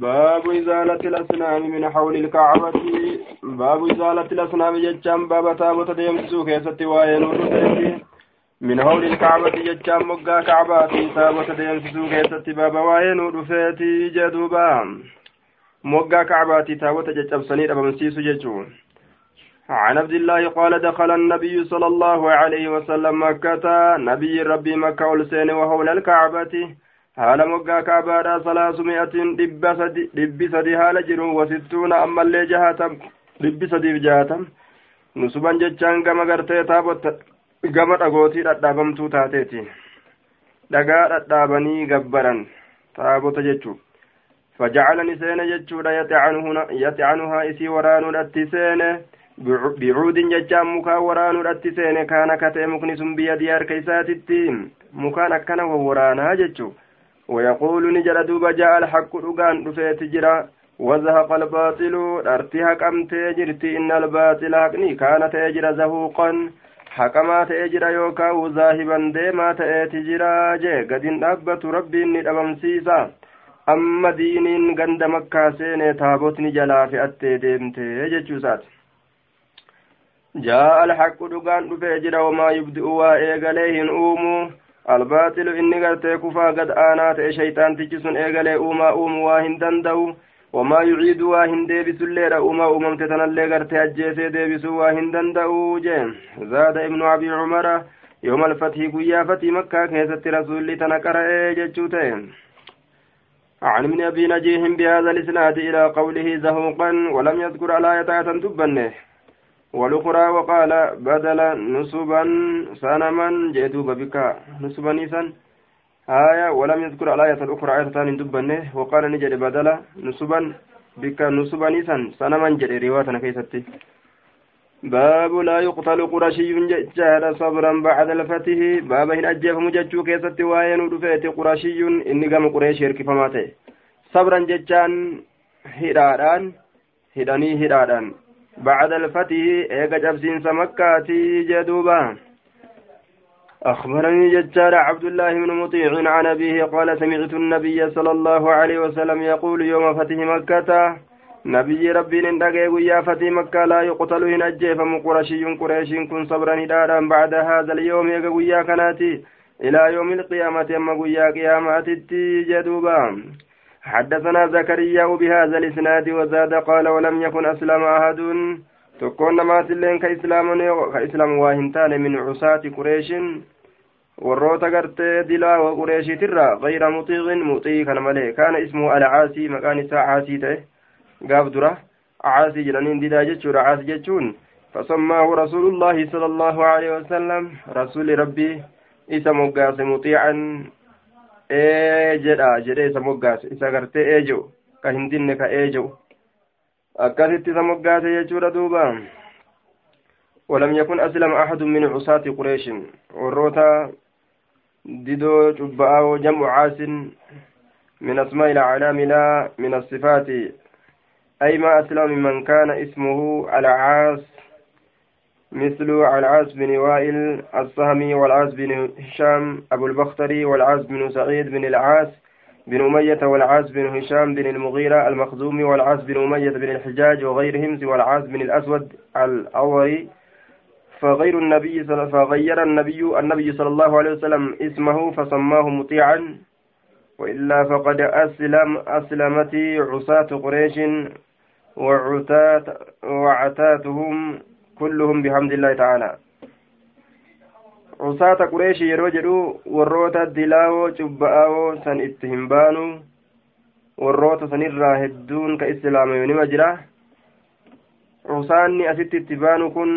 باب إزالة الأصنام من حول الكعبة. باب إزالة الأصنام جتشام باب تابوت ديمسو كيستي وين من حول الكعبة جتشام مقا كعباتي تابوت ديمسو كيستي باب وين ودفيتي جدوبا. مقا كعباتي تابوت جتشام سنير أبمسيسو جتشون عن عبد الله قال دخل النبي صلى الله عليه وسلم مكة. نبي ربي مكة والسين وحول الكعبة. Haala moggaa kaabaadha salaasumi'atiin dhibbi sadi haala jiru wasittuuna ammallee jahatam dhibbi sadiif jahatam nusuban jechaan gama gartee taabotta gama dhagootii dhadhaabamtuu taateeti dhagaa dhadhaabanii gabbaran taabota jechuu فجعلني سينة جتشودا يتعنها إسي ورانو الأتي سينة بعود جتشام مكا ورانو الأتي سينة كان كتئ مكنس بيدي أركيسات التيم مكان أكنا وورانها جتشو ويقول نجر دوبا جاء الحق رقان رفيت جرا وزهق الباطل ارتها كم تجرتي إن الباطل حقني كان تجر زهوقا حكما تجر يوكا وزاهبا ديما تجرا جي قد أبت ربي ندممسيسا amma diiniin ganda makkaa seene taabotni jalaa fe'attee deemte jechuusaati jaa alhaqu dhugaan dhufee jira wamaa yubdi'u waa eegalee hin uumuu albaaxilu inni gartee kufaa gad aanaa ta'e shayxaantichi sun eegalee uumaa uumu waa hin danda'u wamaa yuciidu waa hin deebisulleedha uumaa uumamte tanallee gartee ajjeesee deebisuu waa hin danda'u jee zaada ibnu abii cumara yooma alfatii guyyaa fatii makkaa keessatti rasuulli tana qara'ee jechuu ta'e عن ابن أبي نجيح بهذا الإسناد إلى قوله زهوقا ولم يذكر الآية تنتبنه والأخرى وقال بدل نصبا سنما جئتوب بك نصبا نيسا آية ولم يذكر الآية الأخرى آية ثانية دبنه. وقال نجد بدل نصبا بك نصبا نيسا سنما جئ رواية كيستي باب لا يقتل قرشي جهد صبرا بعد الفتح. باب هنا أجيف مججو كيستي وين ودفيت قرشي. إني قام قريش يركفماته صبرا ججان هداران هداني هداران بعد الفتح إيقا جبسين سمكاتي جدوبا. أخبرني ججار عبد الله بن مطيع عن أبيه قال سمعت النبي صلى الله عليه وسلم يقول يوم فتح مكة نبي ربي ندقى ويا فتح مكة لا يقتل إن أجيفم قرشي قريش كن صبرا ندارا بعد هذا اليوم يقى ويا كناتي إلى يوم القيامة أما ويا قيامتي جدوبا. حدثنا زكريا بهذا الإسناد وزاد قال ولم يكن أسلم أحد تكون نمات اللين كإسلام كإسلام واهنتان من عصاة قريش gartee dilaa wa qureeshiitirra gayra muxiiqin muxii kana malee kaana ismuhu alcaasii maqaan isaa caasii ta'e gaaf dura caasii jedhaniin didaa jechuudha caasii jechuun fasammaahu rasuulullaahi sala allaahu aleyhi wasalam rasuli rabbii isa moggaase muxiican jedha jedhee isa moggaase isa gartee ee ka hin ka ee akkasitti isa moggaase jechuudha duuba ولم يكن أسلم أحد من عصاة قريش وروتا ديدو جبعة جمع عاس من أسماء الأعلام لا من الصفات أي ما أسلم من كان اسمه العاص مثل العاص بن وائل السهمي والعاص بن هشام أبو البختري والعاص بن سعيد بن العاص بن أمية والعاص بن هشام بن المغيرة المخزومي والعاص بن أمية بن الحجاج وغيرهم سوى العاص بن الأسود الأوري فغير النبي فغير النبي النبي صلى الله عليه وسلم اسمه فسماه مطيعا. وإلا فقد أسلم أسلمت عصاة قريش وعتات وعتاتهم كلهم بحمد الله تعالى عصاة قريش warroota sanirraa hedduun ka islaamayo nima jira cusaanni asitti itti baanu kun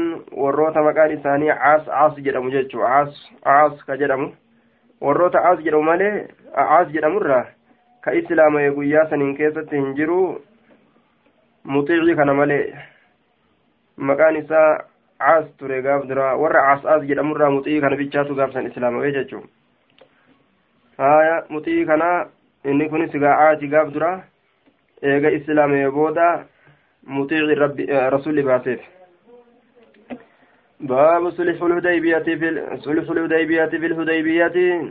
warroota maqaan isaanii caas caas jedhamu jechuu caas caas ka jedhamu warroota caas jedhamu malee caas jedhamurraa ka islaamaye guyyaa saniin keessatti hin jiru muxiicii kana malee maqaan isaa caas ture gaaf dura warra caas caas jedhamurraa muxii kana bichaatu gaafsan islaamawee jechuun haya muxii kana inni kunis gaa caati gaaf dura eega islaamee booda muxiici rabbi rasuli baaseef باب صلح الهديبية في صلح الهديبية في الهديبية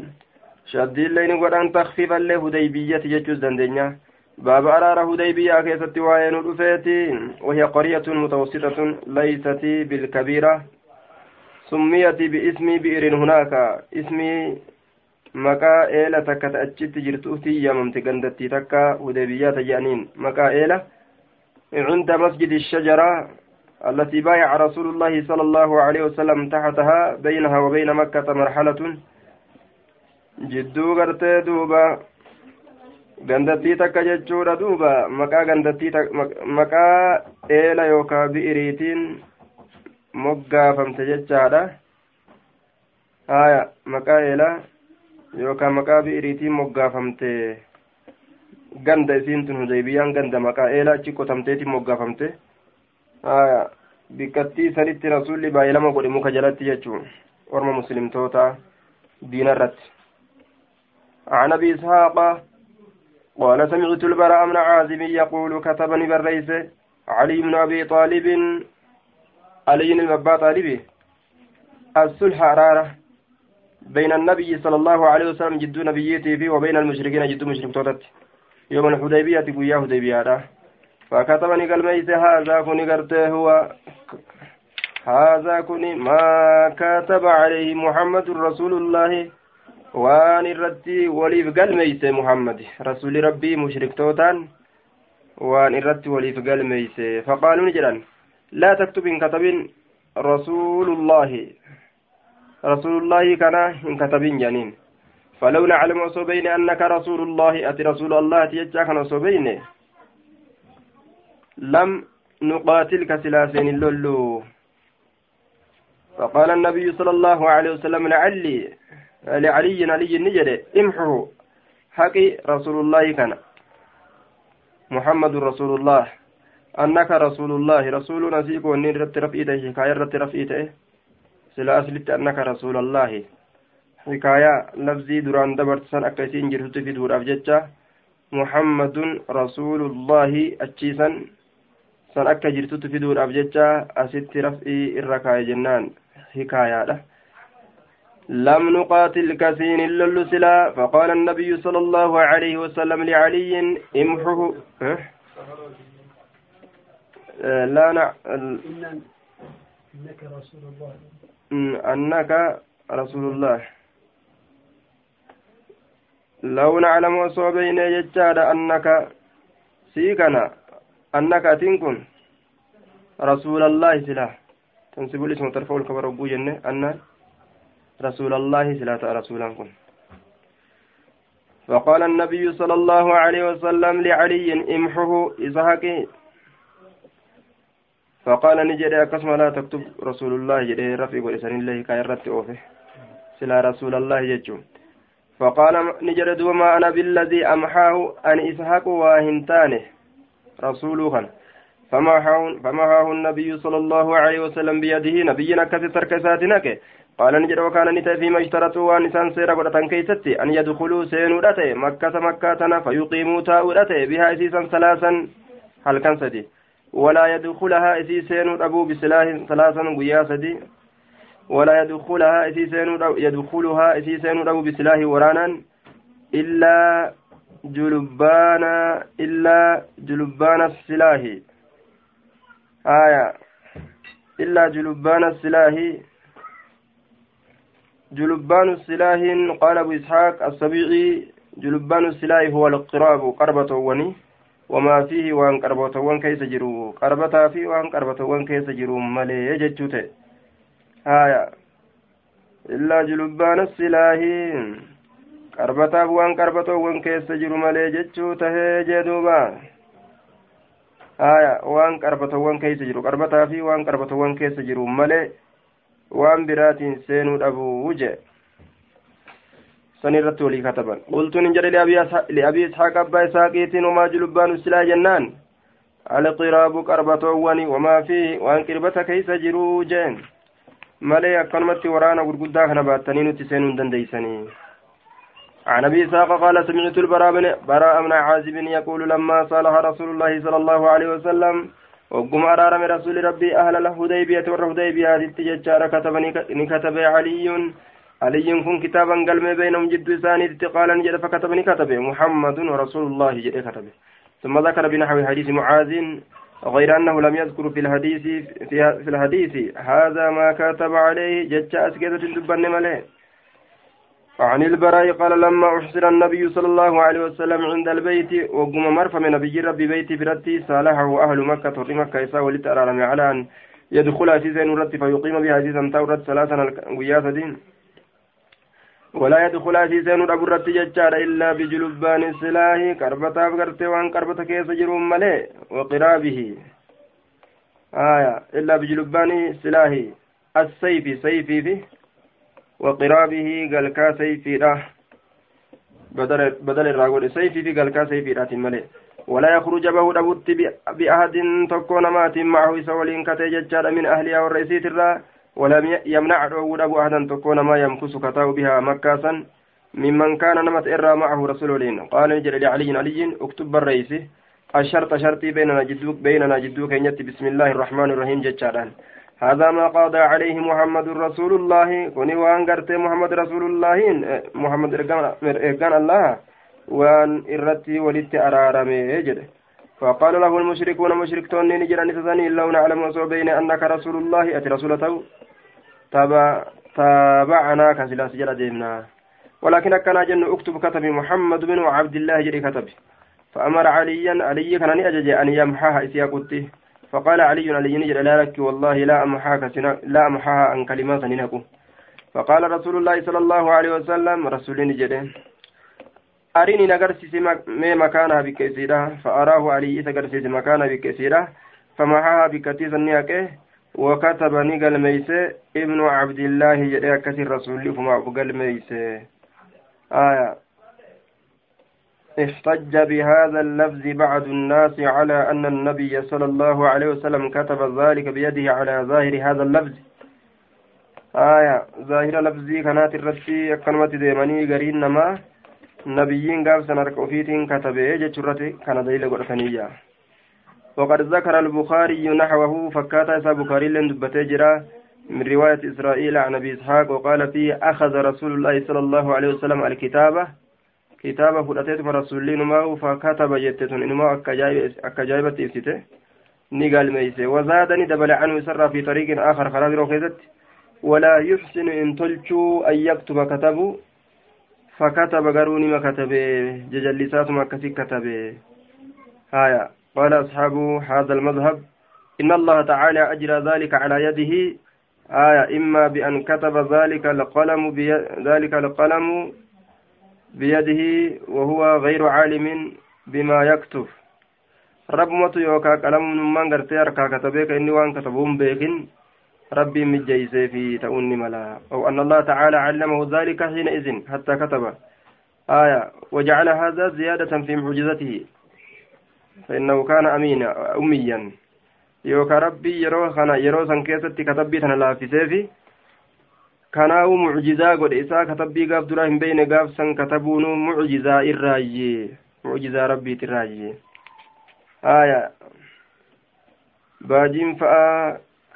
شد اللين ودان تخفيفا لهديبية يجوز دندنيا باب أرار هديبية كيست وين رفيتي وهي قرية متوسطة ليست بالكبيرة سميت باسم بئر هناك. اسمي maqaa eela takka achitti jirtuuti yamamte gandatti takka hudaybiyaata jedhaniin maqaa eela عند مسجد الشجرة التي بايع رسول الله صلى الله عليه وسلم تحتها بينها وبين مكة مرحلة جدو غرتي دوبا. Gandattii takka jechuudha duuba maqaa gandattii maqaa eela yookaa bi'iriitiin moggaafamte jechaadha haya maqaa eelaa yookaan maqaa bi'iriitiin moggaafamte ganda isiin tun hudaybiyyaan ganda maqaa eelaa achi qotamteetiin moggaafamte haya bikkattii sanitti rasuulli baay'ee lama godhe muka jalatti jechuun orma muslimtoota diina irratti عن ابي اسحاق قال سمعت البراء بن عازب يقول كتبني بالرئيس علي بن أبي طالب. علي بن أبي طالب. الصلح اراره بين النبي صلى الله عليه وسلم جد نبيته فيه وبين المشركين جد مشرك توتت. يوم الحديبية قويا حديبية فكتبني قلميس هذا كوني قرته هو. هذا كوني ما كتب عليه محمد رسول الله. Waan irratti waliif galmeeyse muhammad rasuli rabbii mushriktotaan waan irratti waliif galmeeyse faqaaluu ni jedhan laa taktub hin katabin rasuulullaahi الله كان إن كتبين جانين فلو نعلم أصوبين أنك رسول الله أتي رسول الله تيجا كان أصوبين لم نقاتلك سلاسين اللولو فقال النبي صلى الله عليه وسلم لعلي لعلي علي النجد امحه حقي رسول الله كان محمد رسول الله أنك رسول الله رسول نسيك ونين رت رفئته حكاية رت رفئته sila aslitti annaka rasuulallaahi hikaayaa lafzii duraan dabarsan akka isiin jirtutti fiduudhaaf jecha muhammadun rasuulullaahi achiisan san akka jirtutti fiduudhaaf jecha asitti raf'ii irra kaaye jennaan hikaayaadha لم نقاتل كثير إلا سلا. فقال النبي صلى الله عليه وسلم لعلي امحه. لا نع... إنك رسول الله. أنك رسول الله لو نعلم وصوبين يجاد أنك سيكنا أنك أتنكن رسول الله سلا. تنسب الاسم ترفع الكبر أبو جنة أن رسول الله سلا رسولا كن فقال النبي صلى الله عليه وسلم لعلي امحه إسحاق فقال نجد أكسم لا تكتب رسول الله جده رفيق ولسان الله كايرت أوفه. سلا رسول الله يجو فقال نجد وما أنا بالذي أمحاه أن إسحاق واهنتانه رسولها فما هاه النبي صلى الله عليه وسلم بيده نبينا كثير تركساتنك قال نجد وكان نتا فيما اشترطوا ونسان سيرا قدتان أن يدخلوا سينو مكة مكة فيقيموا تاء بها إسيسا ثلاثا. هل كان سدي. ولا يدخلها إسي سينو أبو بسلاح ثلاثا قياسدي ولا يدخلها إسي سينو يدخلها إسي سينو أبو بسلاح ورانا. إلا جلبان إلا جلبان السلاح. آية. إلا جلبان السلاح. جلبان السلاح قال أبو إسحاق السبيعي جلبان السلاح هو القراب قربة وني wamaa fiihi waan qarbatawwan keessa jiru qarbataa fi waan qarbatawwan keessa jiru malee jechuu ta'e haya illaa julubbaana silaahi qarbataaf waan qarbatawwan keessa jiru malee jechuu tahee jee duuba haya waan qarbatawwan keessa jiru qarbataa fi waan qarbatawwan keessa jiru malee waan biraatiin seenuu dhabuu jee sanirratti walii kataban qultuun hin jedhe liabii isxaaq abbaa isaaqiitiin wamaa julubbaan usilaa jennaan alqiraabu qarbatoowwani wamaa fi waan qirbata keeysa jiruu jeen malee akkanumatti waraana gurguddaa kana baattanii nutti seenuu hin dandeeysanii عن ابي اسحاق قال سمعت البراء بن براء بن عازب يقول لما صالح رسول الله صلى الله عليه وسلم وقم أرارم رسول ربي أهل الهديبية والهديبية تججار كتب كتب علي علي كن كتابا قلم بينهم جد ثاني قال نجد فكتبني كتبه محمد ورسول الله جد كتبه ثم ذكر بنحو حديث معاذ غير أنه لم يذكر في الحديث في, في الحديث هذا ما كتب عليه جج أسكتة دبن ملئ عن البراء قال لما أحسن النبي صلى الله عليه وسلم عند البيت وقم مرفى من نبي ربي بيتي برتي صالحه أهل مكة تري مكة إساء ولتأرى على أن يدخل عزيزا نرتي فيقيم بها عزيزا تورت ثلاثا وياسة دين. ولا يدخل عزيزا نرتي ججار إلا بجلبان السلاح كربتا بقرتي وان كربتا كيس جرون ملي وقرابه. آية إلا بجلبان السلاح. السيف سيفي فيه. وقرابه قلكا سيفيرا. بدل بدل الراغول سيفي في قلكا سيفيرا ملئ ولا يخرج به دبوت بأحد تكون مات معه سولين كتججال من أهلها والرئيسيت الرا. ولم يمنع داود أبو أحدا تكون ما يمكس كتاو بها مكاسا. ممن كان نمت إرى معه رسول قال نجل لعلي علي اكتب الرئيس. الشرط شرطي بيننا جدوك بيننا جدوك. بسم الله الرحمن الرحيم ججالان هذا ما قضى عليه محمد رسول الله. كوني وان قرت محمد رسول الله محمد إرقان الله. وان إرتي ولدت أرارمي يجد فقال له المشركون مشركتون نجرا نسسني لو نعلم بين أنك رسول الله. أتي رسولته تابع تابعنا كسلا سجل ديمنا. ولكن كان جن أكتب كتب محمد بن عبد الله جري كتب فأمر عليا علي كان أجج أن يمحاها إسيا قلته فقال علي علي نجد لا لك والله لا أمحاك لا أمحاها عن كلمات ننكو فقال رسول الله صلى الله عليه وسلم رسول نجد أريني نقرسيس ما مكانها بكثيرة فأراه علي تقرسيس مكانها بكثيرة فمحاها بكثيرة نياكه وكتب نقل ميسى ابن عبد الله كثير رسول فما بقل ميسى آية. احتج بهذا اللفظ بعض الناس على أن النبي صلى الله عليه وسلم كتب ذلك بيده على ظاهر هذا اللفظ. آية ظاهر لفظي كانت الرسي كلمة ديماني قرين نما نبيين قاب سنرك أفيتين كتب جتشرتي كان دليل قرثنية وقد ذكر البخاري نحوه فكاتا إسا بخاري لن دبتجرا من رواية إسرائيل عن أبي إسحاق وقال فيه أخذ رسول الله صلى الله عليه وسلم الكتابة kitaaba fudhateetuma rasuulli numaa fakataba jette tun inumaa akka ajaa'ibatti ibsite ni galmeeyse wazaadani dabale canhu isarraa fi tariiqin aakar karaa biroo keessatti walaa yuxsinu in tolchuu an yaktuba katabu fakataba garuu nima katabe jajallisaatuma akkasi katabe haya قال أصحاب هذا المذهب إن الله تعالى أجرى ذلك على يده آية إما بأن كتب ذلك القلم. ذلك القلم بيده وهو غير عالم بما يكتب. ربمت يوكا قلم من غرتي أركا كتبك إني وان كتبهم بيكن. ربي مجيسي في تؤني ملا. أو أن الله تعالى علمه ذلك حينئذ حتى كتب. آية. وجعل هذا زيادة في معجزته. فإنه كان أمينا أميا. يوكا ربي يرو خنا يرو سنكيستي كتبي تنا في سيفي. Kanaawu mucjizaa godhe isaa katabbii gaaf duraa hin beeyne gaaf san katabuunu mucjizaa irraayye mucjizaa rabbiit irraayye aya baajiin fa'a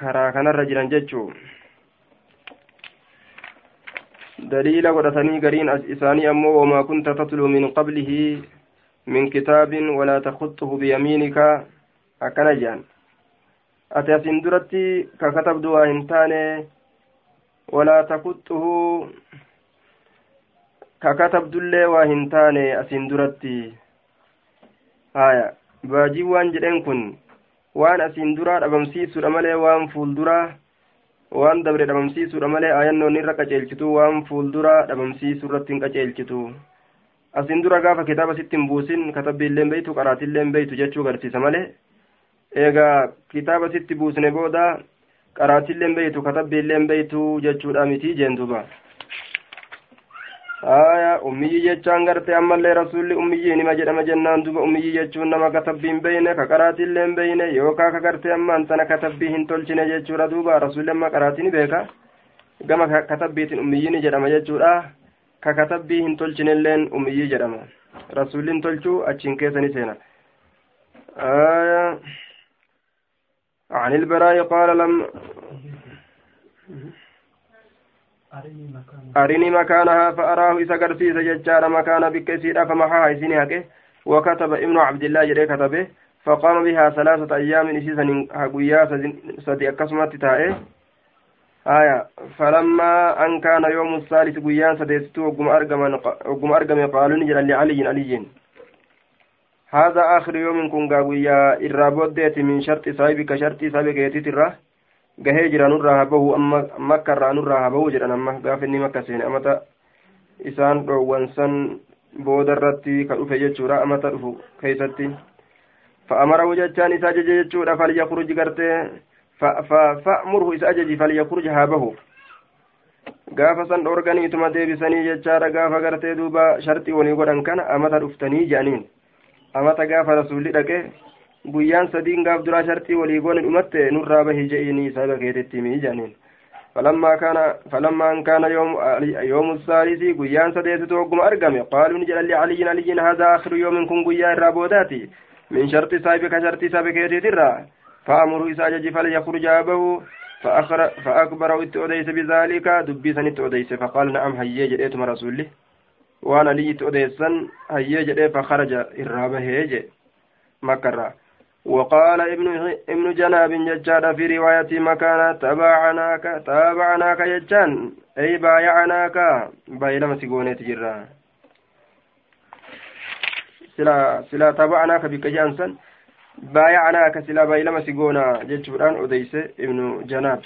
karaa kanarra jiran jechuu daliila godhatanii gariin isaanii ammoo wamaa kunta tatluu min qablihi min kitaabin walaa takuxuhu biyamiinika akkana jedhan ati asin duratti ka katabdu waa hin taane ولا تكته ككتب دلي وهنتان أسين درتي هايا باجي وان جدين كن waan asiin duraa dhabamsiisuudha malee waan fuulduraa waan dabre dhabamsiisuudha malee ayannoon irra qaceelchitu waan fuulduraa dhabamsiisuu irratti hin qaceelchitu asiin dura gaafa kitaaba sitti hin buusin katabbiilleen beeytu qaraatilleen beeytu jechuu garsiisa malee eegaa kitaaba sitti buusne booda qaraatilleen beeytu katabbiilleen beeytu jechuudha miti jeen duba aya ummiyyi jechaan gartee ammallee rasuulli ummiyyi nima jedhama jennaan duba ummiyyi jechuun nama katabbiin beeyne ka qaraatilleen beeyne yookaa ka gartee ammaan tana katabbii hin tolchine jechuudha duuba rasuulli amma qaraatii ni beeka gama katabbiitiin ummiyyiin jedhama jechuudha ka katabbii hin tolchinelleen ummiyyi jedhama rasuulliin tolchuu achiin keessa ni seena aya عن البراء قال لم أرني مكانها. فأراه إذا قرسيس ججار مكان بكسيرا فمحاها إسيني هكي. وكتب ابن عبد الله جري كتبه. فقام بها ثلاثة أيام إسيسا هقويا سدي أكسمت تائه. آية فلما أن كان يوم الثالث قيان سديستو وقم أرقم قالوا نجل لعلي علي. هذا آخر يوم كن قاويا الرابودة من شرط صاحبك شرط صاحبك amma makkarraa nurraa habahu jedhan amma gaafa inni makka seene amata isaan dhoowwansan booda irratti ka dhufe jechuudha amata dhufu keeysatti fa'amarahu jechaan isa ajaje jechuudha falyakhruj gartee fa'murhu isa ajaji falyakhruj haa bahu gaafa san dhoorganiituma deebisanii jechaadha gaafa gartee duuba sharxii walii godhan kana amata dhuftanii jedhaniin amata gaafa rasuulli dhaqe guyyaan sadiin gaaf duraa sharxii walii goone dhumatte nurraa bahi je'inii saba keetitti himii jedhaniin فلما كان فلما ان كان يوم يوم الثالث غيان سديت توغم ارغم قالوا نجل لعلي علي هذا اخر يوم كن غيان رابوداتي من شرط سابك شرط سابك يتدرى فامر اساجج فليخرج ابه فأخر فأكبر اتؤديس بذلك دبي سن اتؤديس فقال نعم هيا جديت رسوله وأنا لي اتؤديسا هيا جدي فخرج الرابه هيج مكرا وقال ابن ابن جناب ججار في رواية مكان تبعناك تابعناك ججان أي بايعناك بايلما سيقوني تجرا سلا سلا تبعناك بكجانسا بايعناك سلا بايلما سيقونا ججوران أديس ابن جناب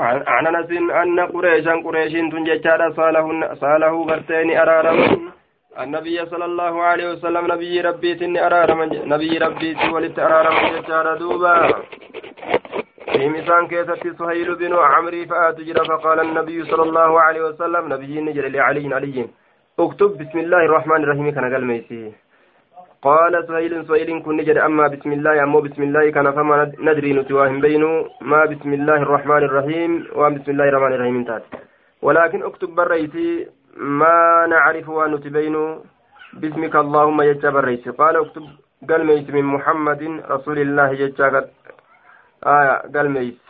عن أنس أن قريشا قريش تنججار صاله صاله غرتين أرارمون النبي صلى الله عليه وسلم نبي ربي تني أرارم نبي ربي ولت أرارم جتار دوبا. في مسان كيست سهيل بن عمري فآتجر فقال النبي صلى الله عليه وسلم نبي نجر لعلي علي. اكتب بسم الله الرحمن الرحيم كان قال ميسي. قال سهيل سهيل كن نجر أما بسم الله أمو بسم الله كان فما ندري نتواهم بينه ما بسم الله الرحمن الرحيم وبسم الله الرحمن الرحيم انتهت ولكن اكتب بريتي ما نعرف وأن نتبين باسمك اللهم يجاب الرئيس قال اكتب قال ميت من محمد رسول الله يجاب آية قال ميت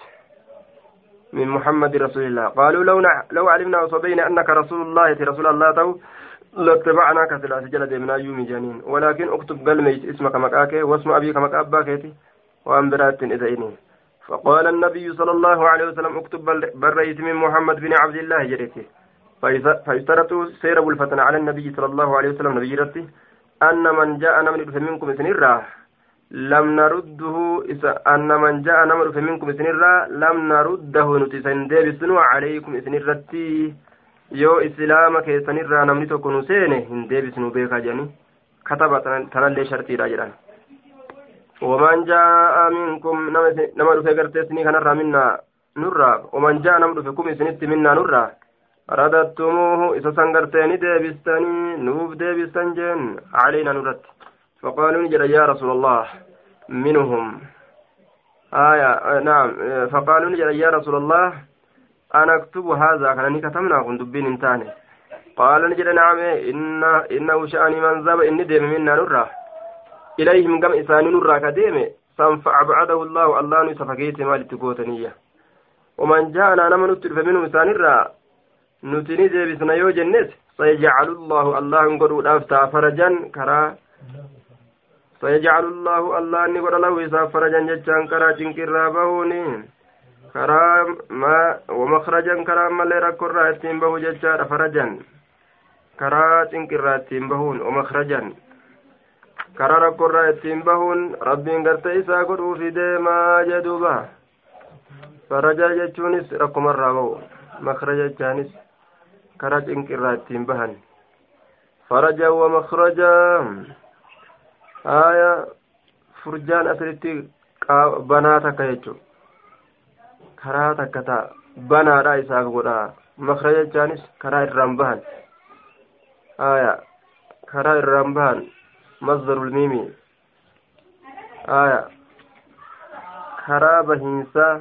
من محمد رسول الله قالوا لو. لو علمنا وصبينا أنك رسول الله رسول الله تو لاتبعناك ثلاث جلد من يوم جنين. ولكن اكتب قال ميت اسمك مكاك واسم أبيك مكاباك وأن برات إذا فقال النبي صلى الله عليه وسلم اكتب بالرئيس من محمد بن عبد الله جريته فاشترطوا سير الفتن على النبي صلى الله عليه وسلم نبي رته أن من جاء نمر منكم سنرا لم نرده أن من جاء نمر منكم سنرا لم نرده نتسن ديبسنو عليكم سنرتي yoo islaama keessanirraa namni tokko nu seene hin deebisnu beekaa jedhani kataba tanallee shartiidha jedhan waman jaa'a minkum nama dhufe gartee isinii kanarraa minnaa nurraa waman jaa'a nama dhufe kum isinitti minnaa nurraa رددتموه إذا سنقرتني ديبستني نوف ديبستن جن علينا نرد فقالوا نجد يا رسول الله منهم آية نعم فقالوا نجد يا رسول الله أنا أكتب هذا كان كتمنا كنت بين انتاني قال نجد نعم إن إنه شأني من ذهب إني ديم منا نرى إليهم قم إساني نرى كديم فأبعده الله الله نسفكيت مال تكوتنية ومن جاءنا نمن فمنهم إساني ni deebisna yoo jennes sayajcalu llahu allahan godhuudhaaf ta'a farajan karaa sayajcalu llahu allah ni godha lahu isaaf farajan jechaan karaa cinqirraa bahuuni ma wamakrajan karaa malee rakkorraa ittiin bahu jechaadha farajan karaa cinqirraa ittiin bahuun wamakrajan karaa rakkorraa ittiin bahuun rabbiin garte isaa godhuufi deemaa jeduuba faraja jechuunis rakkumarraa bahu makraja jechaanis karaa cinqirraa ittiin bahan farajan wa makrajaa aya furjaan asiritti banaa takka jechu karaa takka ta banaadha isaaf godha makraja jechaanis karaa irraan bahan aya karaa irraan bahan masdarul miimi aya karaa bahiinsaa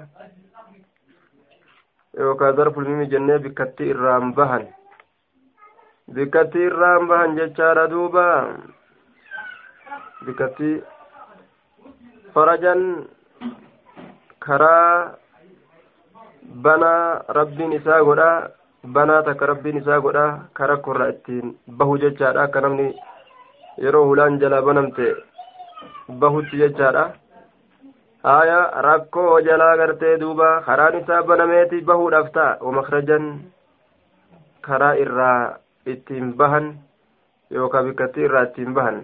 yookaan zarful mimi jennee bikkatti irraan bahan bikkatti irraan bahan jechaadha duuba bikkatti farajan karaa banaa rabbiin isaa godha banaa takka rabbiin isaa godha ka rakkoorraa ittiin bahu jechaadha akka namni yeroo hulaan jalaa banamte bahutti jechaadha haya rakkoo jalaa gartee duuba karaan isaa banameeti bahuudhaaf ta'a wamakrajan karaa irraa ittiin bahan yookaan bikkattii irraa ittiin bahan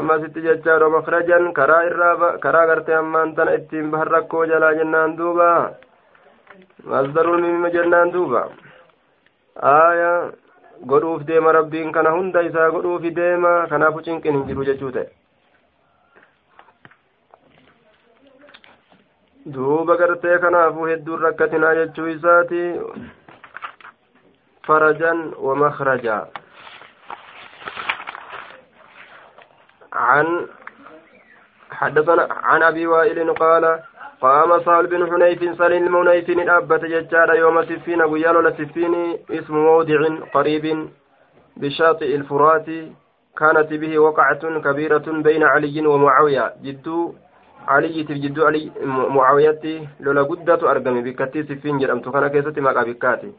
ammasitti jechaadha wamakrajan karaa irraa karaa gartee ammaan tana ittiin bahan rakkoo jalaa jennaan duuba mimma jennaan duuba aya godhuuf deema rabbiin kana hunda isaa godhuufi deema kanaafu cinqin hin jiru jechuu ta'e duuba gartee kanaafuu hedduun rakkatinaa jechuu isaati farajan wamakraja عن حدثنا عن ابي وائل قال قام سهل بن حنيف سليم المنيف الأبة ججار يوم سفين ويال لسفين اسم موضع قريب بشاطئ الفرات كانت به وقعة كبيرة بين علي ومعاوية. جدو علي جدو علي معاوية لولا قدة أرقم بكتي سفين جرمت. كان كيستي مقا بكاتي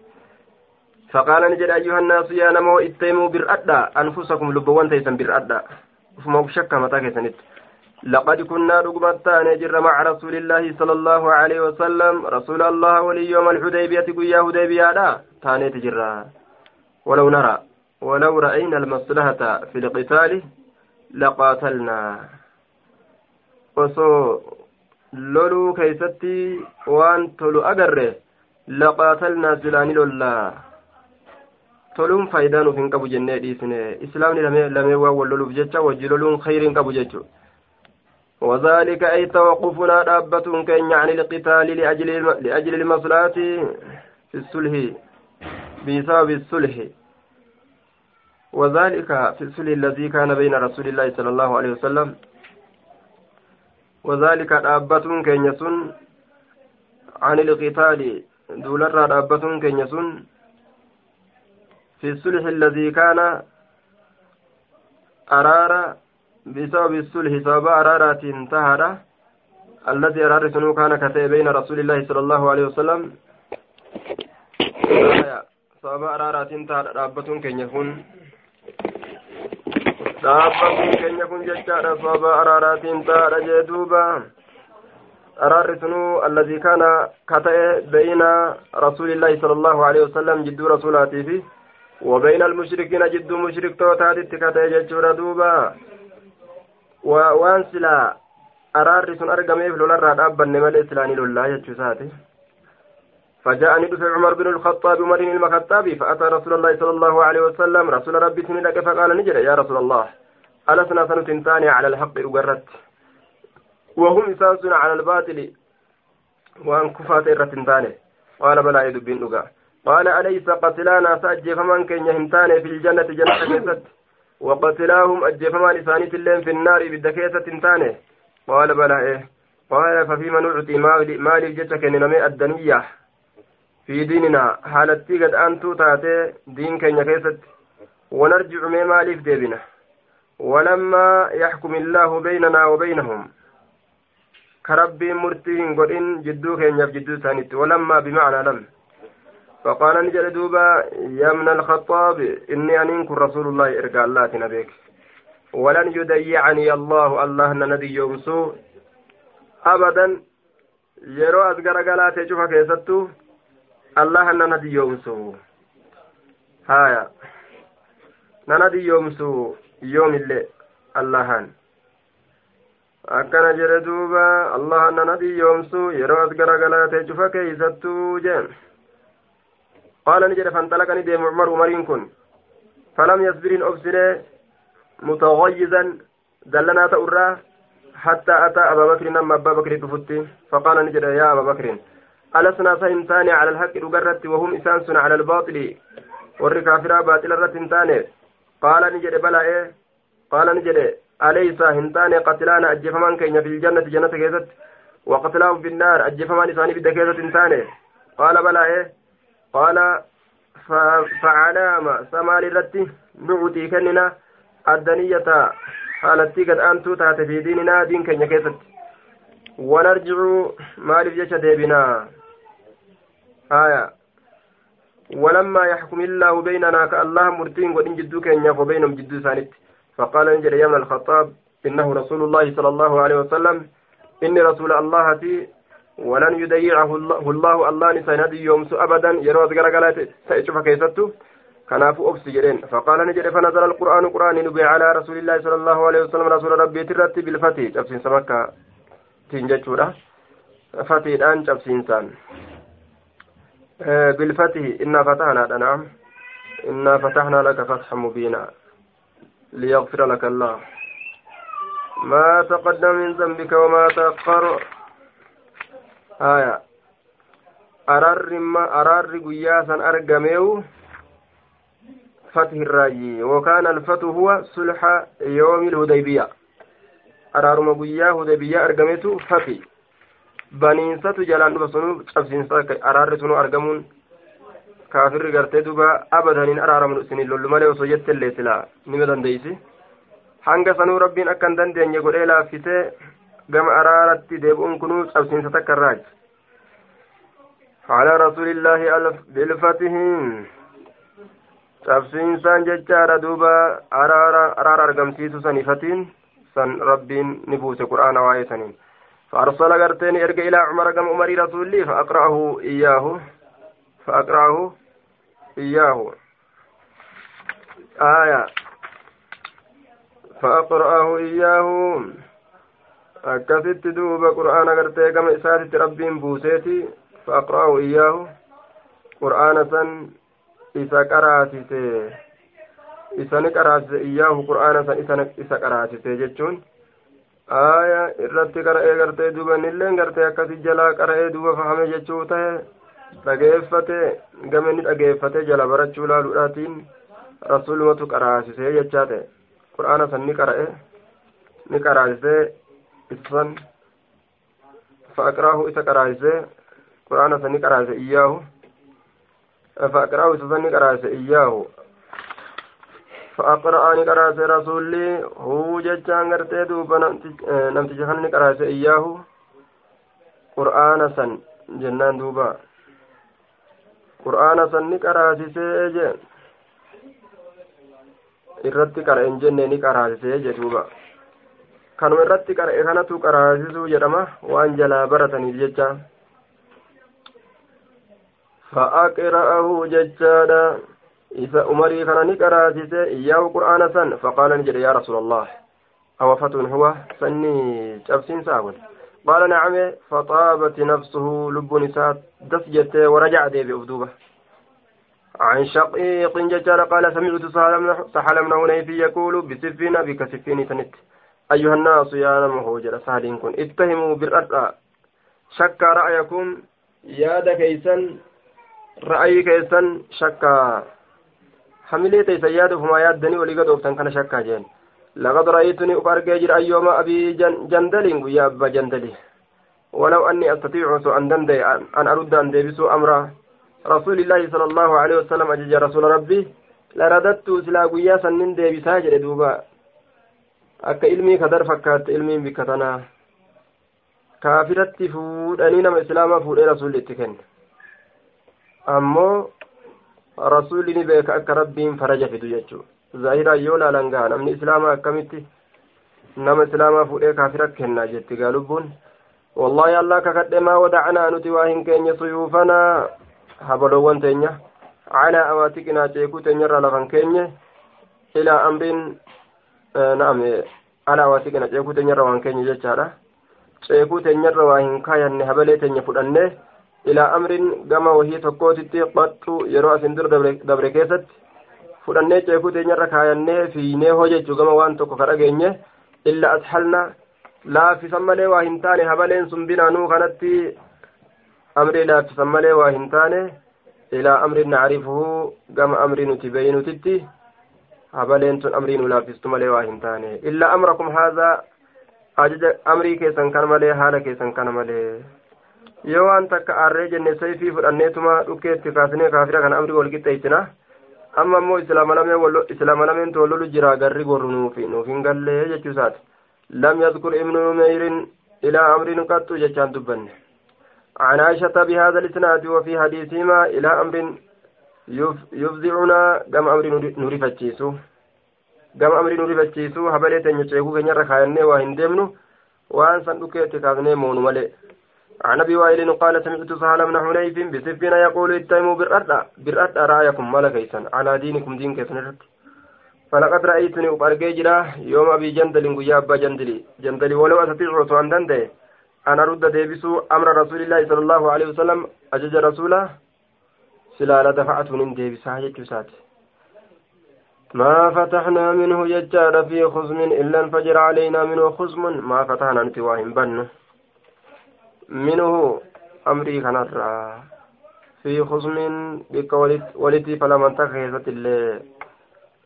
فقال نجد أيها الناس يا نمو اتيموا برأدا أنفسكم لبوان تيسن برأدا فما بشكا متى كيسنت لقد كنا رقبتان جر مع رسول الله صلى الله عليه وسلم رسول الله ولي يوم الحديبية قيا هديبية لا تاني تجرى ولو نرى ولو رأينا المصلحة في القتال لقاتلنا osoo loluu keeysatti waan tolu agarre laqaatalnaa silaani lollaa toluun faayidaa nuuf hin qabu jennee dhiisne islaamni lamee waan wal loluuf jecha wajji loluun khayrii وذلك أي توقفنا دابة كين عن القتال لأجل لأجل المصلحة في الصلح بسبب الصلح. وذلك في الصلح الذي كان بين رسول الله صلى الله عليه وسلم. وذلك دابة كين يسن عن القتال. دولر دابة كين يسن في الصلح الذي كان أرار بسبب الصلح سبب أرارات انتهر الذي أرار سنو كان كتئ بين رسول الله صلى الله عليه وسلم. سبب أرارات انتهر رابة كن يكون رابة كن يكون ججار سبب أرارات انتهر جدوبا. أرار سنو الذي كان كتئ بين رسول الله صلى الله عليه وسلم جد رسولاته. فيه وبين المشركين جد مشرك توتات كتئ ججور دوبا. Waan silaa araarri sun argameef lolarraa dhaabbanne malee silaanii lollaa jechuu isaati. فجاءني دفع عمر بن الخطاب عمر بن الخطاب فأتى رسول الله صلى الله عليه وسلم رسول ربي سندك فقال نجد يا رسول الله ألسنا سنتنتاني على الحق أقرت وهم إسانسنا على الباطل وأن كفات الرتنتاني قال بلا يدبين قال أليس قتلانا سأجي فمن كن يهمتاني في الجنة جنة كيست وقتلاهم أجفمان إسانيت اللين في النار بالدكيسة تنتانه قال بلى إيه. قال ففيما نعطي مالي جتك نمي الدنية. في ديننا حالتي قد أنتو تاتي دين كينيا كيست. ونرجع من مالي في ديبنا. ولما يحكم الله بيننا وبينهم. كربي مرتين قرين جدو كينيا في جدو ثانيت. ولما بمعنى لم. فقال نجد دوبا يا من الخطاب إني أنكر رسول الله إرقى الله نبيك ولن يضيعني الله الله ندي يومسو أبدا yeroo as garagalaatee cufa keessattu allahan nana diyyoomsu haya nana diyyoomsu yoomille allahan akkana jedhe duuba allahan nana diyyoomsu yeroo as garagalaatee cufa keeysattu jeen قال نجد فانطلقني ديم عمر عمرين كن. فلم يصبر أبسنه متغيزا. دلنا تأرى حتى أتى أبا بكر نما أبا بكر تفتي فقال نجد يا أبا بكر ألسنا سهمتان على الحق رقرت وهم إسانسون على الباطل. والركافرة باطل الرتنتان قال نجد بلا إيه؟ قال نجد أليس هنتان قتلان؟ أجفمان كين في الجنة جنة كيست. وقتلاهم في النار أجفمان إساني بدكيزة تنتان قال بلا إيه؟ قال فعلام سمال الرتي نعطي كننا الدنية حالتي قد أنتو تات في ديننا دين كن يكيست ونرجع مالف جيش ديبنا. آية. ولما يحكم الله بيننا كالله مرتين ودين جدو كين وبينهم جدو سانت فقال نجد يا الخطاب إنه رسول الله صلى الله عليه وسلم إني رسول الله تي ولن يضيعه الله الله الله نسينادي يومس أبدا. يروز غرغلات سيشوف كيستو. كنافو أبس جرين فقال نجد فنزل القرآن قرآن نبي على رسول الله صلى الله عليه وسلم. رسول ربي ترتي بالفتي. جبسين سمكة تنجتشورا فتي الآن جبسين سان. بالفتح إنا فتحنا نعم إنا فتحنا لك فتحا مبينا. ليغفر لك الله. ما تقدم من ذنبك وما تأخر. أرار ما أرار قياسا أرقميو فتح الراجي وكان الفتح هو صلح يوم الهديبية أرار ما قيا هديبية أرقميتو فتح baniinsatu jalaan dhufa sunu cabsiinsa araarri sunu argamuun kaafirri gartee duba abadaniin araaramu isinin lollu malee osoo jettellee silaa nima dandeeysi hanga sanuu rabbiin akka hin dandeenye godhee laaffisee gama araaratti deebi'uun kunuu cabsiinsa takka irraaji على رسول الله بالفتح cabsiinsaan jechaadha duuba araara argamsiisu sanifatiin san rabbiin ni buuse qur'aana waa'ee saniin فأرسل قرتين إرجع إلى عمر كم عمر رسول فأقرأه إياه فأقرأه إياه آية فأقرأه إياه أكثت دوب قرآن قرتي كم إساتي ربين بوسيتي فأقرأه إياه قرآن سن إسا قراتي إسا نقراتي إياه قرآن سن إسا قراتي جتشون aya irratti qara'ee gartee duuba innilleen gartee akkasi jalaa qara'ee duuba fahame jechuu ta'e dhageeffate game ni dhageeffate jala barachuu laaluudhaatiin rasulumatu qaraasisee jechaa ta'e qur'aana san ni qara'e ni qaraasisee isa qaraasisee qur'aana san ni qaraasise iyyaahu fa'aqraahu isa san ni qaraasise iyyaahu فأقرأني قرأت رسولي هو ججان قرتي دوبا نمتج خلني قرأت إياه قرآن سن جنان دوبا قرآن سن نقرأت سيجي irratti qara'en jenne ni qaraasisee jedhuuba kanuma irratti qara'e kanatu qaraasisuu jedhama. Waan jalaa barataniif jecha. Fa'aqra'ahu jechaadha. إذا أمري كان نقرأت إياه قرآن سن فقال نجد يا رسول الله أو فتن هو سني جبسين ساول قال نعم فطابت نفسه لب نساء دسجت ورجع دي بأفدوبة عن شقيق ججال قال سمعت سحل من هنيفي يقول بسفين بك سفين تنت أيها الناس يا نمه جل سهل كن. اتهموا بالرأى شك رأيكم. يا دكيسا رأي كيسا شك yaaduufuma yaaddanii olii gad ooftan kana shakkaa jeen laqad ra'aytuni uf argee jira ayyooma abii jandaliin guyyaa abbaa jandali ولو أني أستطيع أن دندي أن أرد أن ديبسوا أمر رسول الله صلى الله عليه وسلم أجج رسول ربي. لرددت سلا قيا سنن ديبسا جل دوبا. Akka ilmii kadar fakkaatte ilmiin bikka tanaa kaafiratti fuudhanii nama islaamaa fuudhee rasuulli itti kenne ammoo rasuulli ni beeka akka rabbiin faraja fidu jechuudha zaahiraan yoo laalan gaha namni islaamaa akkamitti nama islaamaa fuudhee kaafira kennaa jetti gaa lubbuun wallaahi allah kakadhe maa wadacnaa nuti waa hin keenye suyuufanaa habaloowwan teenya calaa awaatiqinaa ceekuu teenyarraa lafan keenye ilaa amriin naam alaa awaatiqina ceekuu teenyarra waan keenye jechaadha ceekuu teenyarra waa hin kaayanne habalee teenya fudhannee ilaa amrin gama wahii tokkootitti qaxxu yeroo asin dur dabre keessatti fudhannee ceekuu teenyarra kaayannee fiinee hojjechuu gama waan tokko ka dhageenye illa ashalna laaffisan malee waa hin taane habaleen sun binaanuu kanatti amrii laaffisan malee waa hin taane ilaa amrin nacrifuhu gama amrii nuti beeynutitti habaleen tun amrii nu laaffistu malee waa hin taane illa amrakum haadhaa ajaja amrii keessan kana malee haala keessan kana malee yoo waan takka aarree jenne sayfii fudhanneetuma dhukkeetti kaasnee kaafira kana amri wal qixxeessina amma ammoo islaama lameen tollolu jira garri gorru nuuf hin gallee jechuu lam yadkur ibnu numeyrin ilaa amrin qattu jechaan dubbanne عن عائشة بهذا الإسناد وفي حديثهما إلى أمر yufzicunaa gama amri nu rifachiisu gama amri nu rifachiisu habalee teenya ceekuu keenyarra kaayannee waa hin deemnu waan san dhukeetti kaafnee moonu malee عن أبي وائل قال سمعت سهل بن حنيف بسفين يقول اتهموا بالردى بالردى رأيكم ملكيسا على دينكم دين كيسن فلقد رأيتني ارجي جرا يوم أبي جندل يا أبا جندلي. جندلي ولو أستطيع ان دندي أنا رد ديبسو أمر رسول الله صلى الله عليه وسلم. أجج رسوله. سلا دفعت من ديبسا يجوسات ما فتحنا منه يجار في خزم إلا انفجر علينا منه خزم. ما فتحنا انتواهم بنه منه أمري كنرى في خصم بك ولدي فلم تخيزت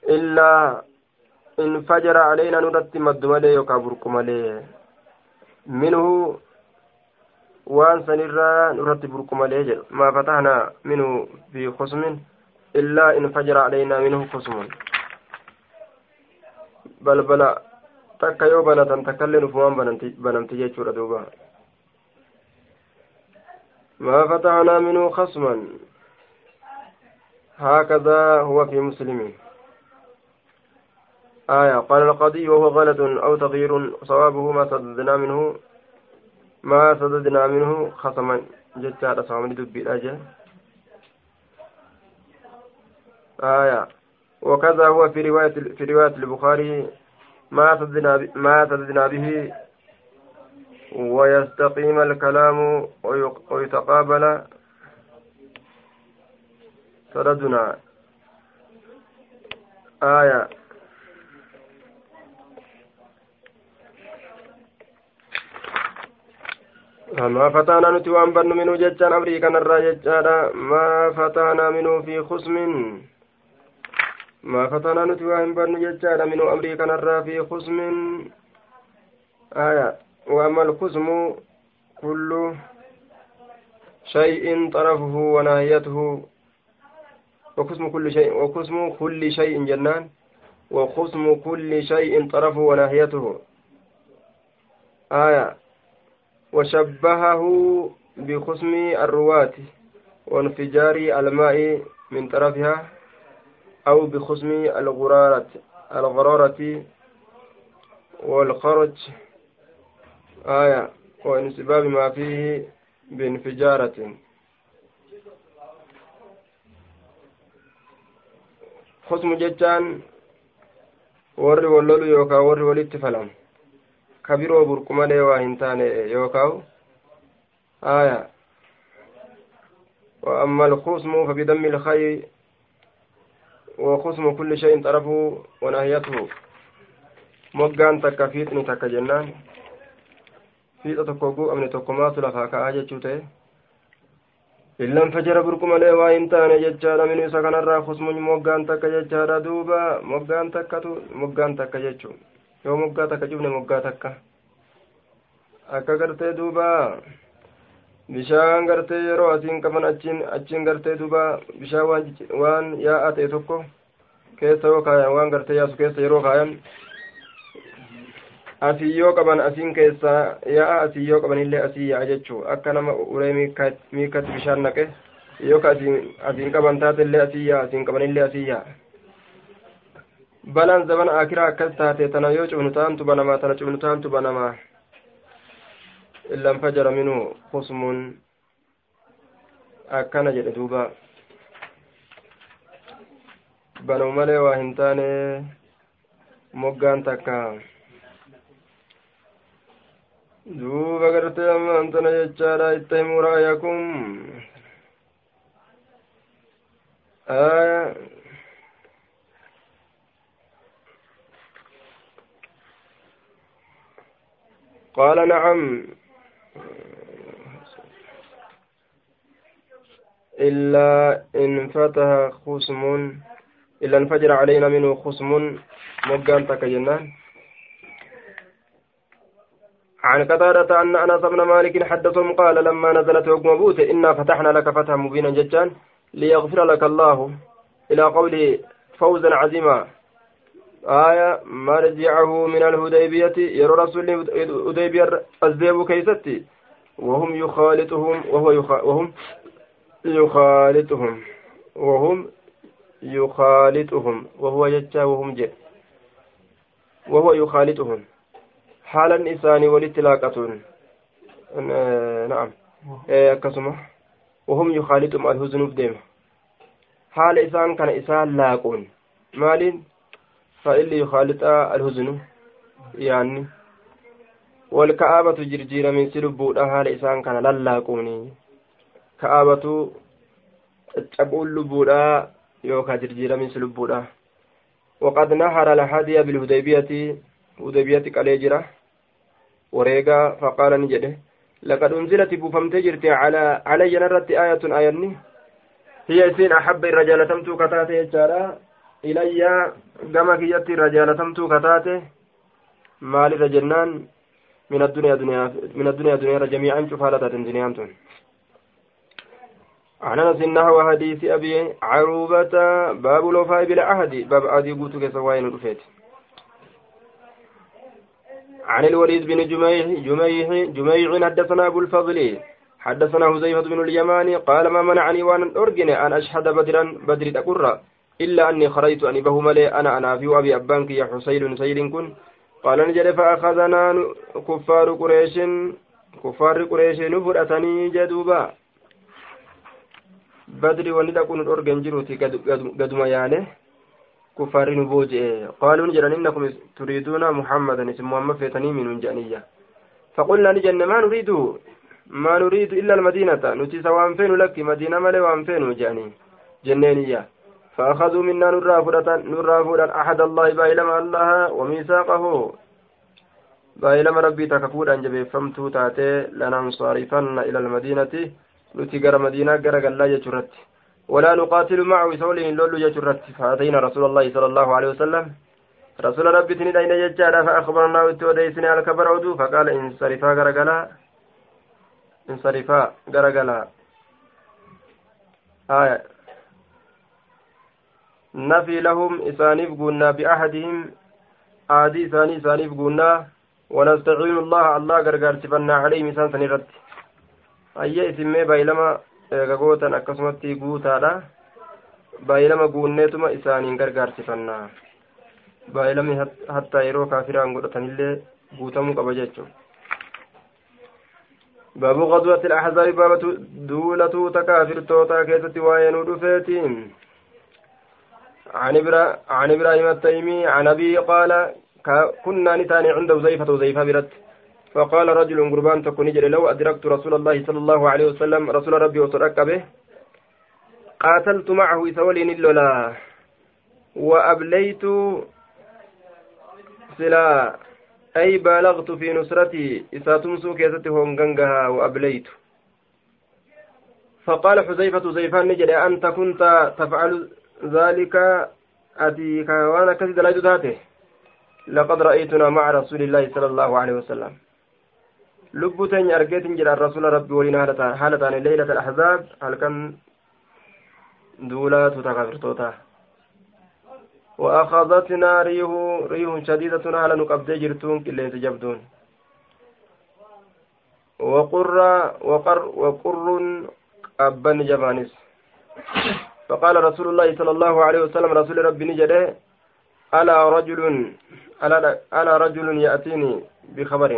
إلا انفجر علينا ندت مد ملي يكابرك ملي منه waan sanirraa nurratti burku malee jedhu maa fatahna minhu fi khusmin illaa in fajara calaynaa minhu khusmun balbala takka yoo banatan takkaillee ufumaan banamti jechuudha duuba ما فتحنا منه خصما هكذا هو في مسلم آية قال القاضي وهو غلط أو تغيير صوابه ما سددنا منه ما سددنا منه خصما. على صامد دبي الأجل آية. وكذا هو في رواية في رواية البخاري. ما سددنا ما سددنا به. ويستقيم الكلام ويتقابل تردنا آية. ما فتانا نتي وان بن منه ججان أمريكا نرى ججانا ما فتانا منه في خصم ما فتانا نتي وان بن ججانا منه أمريكا نرى في خصم آية وأما القسم كل شيء طرفه ونهايته وقسم كل شيء وقسم كل شيء جنان وقسم كل شيء طرفه ونهايته آية وشبهه بقسم الرواة وانفجار الماء من طرفها أو بقسم الغرارة الغرارة والخرج. آية وانسباب ما فيه بانفجارة. خصم جتان warri wallolu yookaan warri ka biroo burqu malee waa hin taane yookaan aya وأما الخصم فبدم الخير وخصم كل شيء طرفه ونهيته مجان تكفيتني تكجنان fiixa tokko oguu qabne tokkomaatu lafaa ka'aa jechuu ta'e illan fajara burqu malee waa hin taane jechaadha minu isa kanarraa kusmuñ moggaan takka jechaadha duuba moggaan takkatu moggaan takka jechuu yoo moggaa takka cufne moggaa takka akka gartee duuba bishaan gartee yeroo asiin qaban achiin achiin gartee duuba bishaan waan waan yaa'aa ta'e tokko keessa yoo kaayan waan gartee yaasu keessa yeroo kaayan asiyyoo qaban asiin keessaa yaa'a asiyyoo qabanillee asii yaa'a jechuu akka nama uree miikatti bishaan naqe yoo ka asiin qaban taatellee asii yaa'a asiin qabanillee asii yaa'a balaan zaban akiraa akkas taate tana yoo cufnu taantu banamaa tana cufnu taantu banamaa illan fajara minhu husmun akkana jedhe duuba banuu malee waa hin taane moggaan takka duuba gartee ammaan tana jechaadha itti himuu ra'ayakum قال نعم. إلا إن فتح خصم إلا انفجر علينا منه خصم. مقام تكجنان عن قتادة أن أنس بن مالك حدثهم قال لما نزلت حكم بوت إنا فتحنا لك فتحا مبينا جدا ليغفر لك الله. إلى قوله فوزا عظيما. آية مرجعه من الهديبية يرى رسول الهديبية الزيب كيستي. وهم يخالطهم وهو يخ... وهم يخالطهم. وهم يخالطهم. وهو يجا وهم جئ وهو يخالطهم. حالا إساني ولتلاقة نعم. akkasuma وهم يخالطهم الهزن بديمه حال إسان كان إسان لاقون. مالين؟ فإلي يخالط الهزن يعني والكآبة جرجير من سلبودا حال إسان كان للاقوني. كآبة تقول لبودا يوكا جرجير من سلبودا وقد نهر الهدي بالهديبية. هديبية كاليجرة وريقا فقال نجده لقد أنزلت بفمت جرتي على علي نرت آية آية هي سين أحب الرجال تمتو كتاتي يجارا كما كيت الرجال تمتو كتاتي مال رجنان من الدنيا دنيا من الدنيا دنيا جميعا شفالة دنيا عن انس نحو حديث ابي عروبة باب الوفاء بالعهد باب ادي قوتك سواين رفيت عن الوليد بن جميح جميح جميع حدثنا ابو الفضل حدثنا حذيفة بن اليمان قال ما منعني وان ارجن ان اشهد بدرا بدر تقرا إلا أني خرجت أن به ملي أنا أنا في أبي أبانك يا حسين سيد كن. قال نجد فأخذنا كفار قريش كفار قريش نفرتني جدوبا. بدر وندقون الأورجن جروتي قدما يعني كفارين بوجئ قالوا نجرا إنكم تريدون محمدا اسم محمد فيتني من جانية فقلنا نجن ما نريد ما نريد إلا المدينة. نتي سوان فين لك مدينة ملي وان فين جاني جنينية فأخذوا منا نرى فرة أحد الله بايلما الله وميثاقه. بايلما ربي تكفور أن جبه فمتو تاتي لننصرفن إلى المدينة. نتي غير مدينة غير قلا جرت ولا نقاتل معه سولين لولو جرت فأتينا رسول الله صلى الله عليه وسلم. رسول ربي تني دين يجارا فأخبرنا وتوديسني على كبر عدو فقال انصرفا غير قلا انصرفا غير قلا آية. nafii lahum isaaniif guunnaa biahadihim. Aadii isaanii isaaniif guunnaa. Wanastaciinu allaha allah gargaarsifannaa caleyhim isaan san irratti. Hayya isinmee baay'ilama eegagootan akkasumatti guutaadha. Baay'ilama guunneetuma isaaniin gargaarsifannaa baay'ilami hattaa yeroo kaafiraan godhatanillee guutamuu qaba jechuun. Baabu qadurratti al-ahzaabi baaba duulatuu ta kaafirtootaa keessatti waa'ee nu dhufeetiin. عن إبراهيم التيمي عن أبي قال كنا نتاني عند وزيفة وزيفة برت. فقال رجل قربان تكون جري لو أدركت رسول الله صلى الله عليه وسلم رسول ربي وصدق به قاتلت معه إسولين اللولا وأبليت سلا. أي بالغت في نصرتي إذا تمسو كيستي هونغنغها وأبليت. فقال حذيفة زيفان نجد أنت كنت تفعل ذلك أتي كوانا كسد لا لقد رأيتنا مع رسول الله صلى الله عليه وسلم. teenya argeetin jedhan rasuula rabbii waliin haala taane leeylata alahzaab halkan duulaatu takafirtoota وأخذتنا ريح ريح شديدة على نقبض جرتون كلين جبدون. وقر وقر وقر أبن جبانس فقال رسول الله صلى الله عليه وسلم رسول ربي نجده ألا رجل ألا, ألا رجل يأتيني بخبر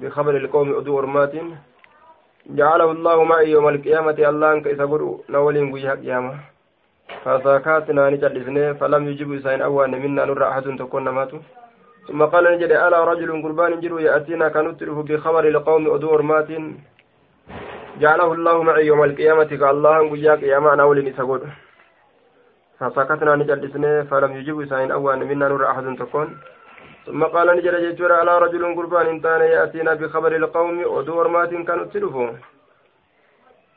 bikabari ilqoomi oduu ormaatiin jacalahu allahu macii yooma alqiyaamati allahan ka isa godhu na waliin guyyaa qiyaama fasaakaatnaa ni callisne falam yujibu isaa hin awwaanne minnaa nurra ahadun tokkon namaatu ثم قال نجد ألا رجل قربان جرو يأتينا كنتره بخبر القوم أدو أرمات جعله الله معي يوم القيامة كالله قياك يا معنا ولن سقود فسكتنا نجلسنا فلم يجب سائن أوان منا نور أحد تكون. ثم قال نجد جيتشورا على رجل قربان انتان يأتينا بخبر القوم ودور مات كانوا تلفوا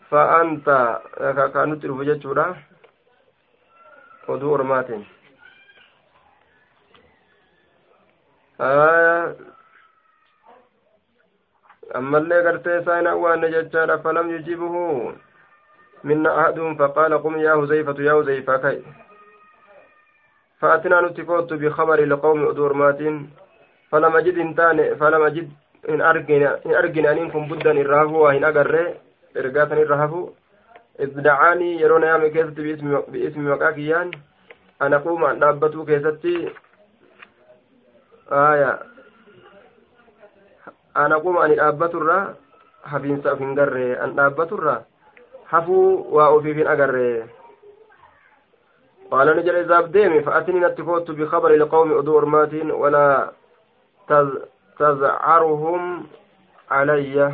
فأنت كانوا تلفوا جيتشورا ودور مات. آه اللي قرتي ساين أوان جيتشارا فلم يجيبه منا أحد فقال قم يا هزيفة يا هزيفة كي. فأتنا نتكوت بخبر لقوم أدور ماتين. فلم أجد إنتان فلم أجد إن أرجن إن أرجن أن إنكم بدا الرهبو وإن أجر إرجاتا الرهبو ibdacaanii yeroo na yaame keessatti bi'ismi maqaa kiyyaan ana quuma an dhaabbatuu keessatti aya ana quuma ani dhaabbaturra hafiinsa of hin garre an dhaabbaturra hafuu waa ofiif hin agarre قال نجل إذا أبديمي فأتني نتكوت بخبر القوم أدو أرمات ولا تزعرهم علي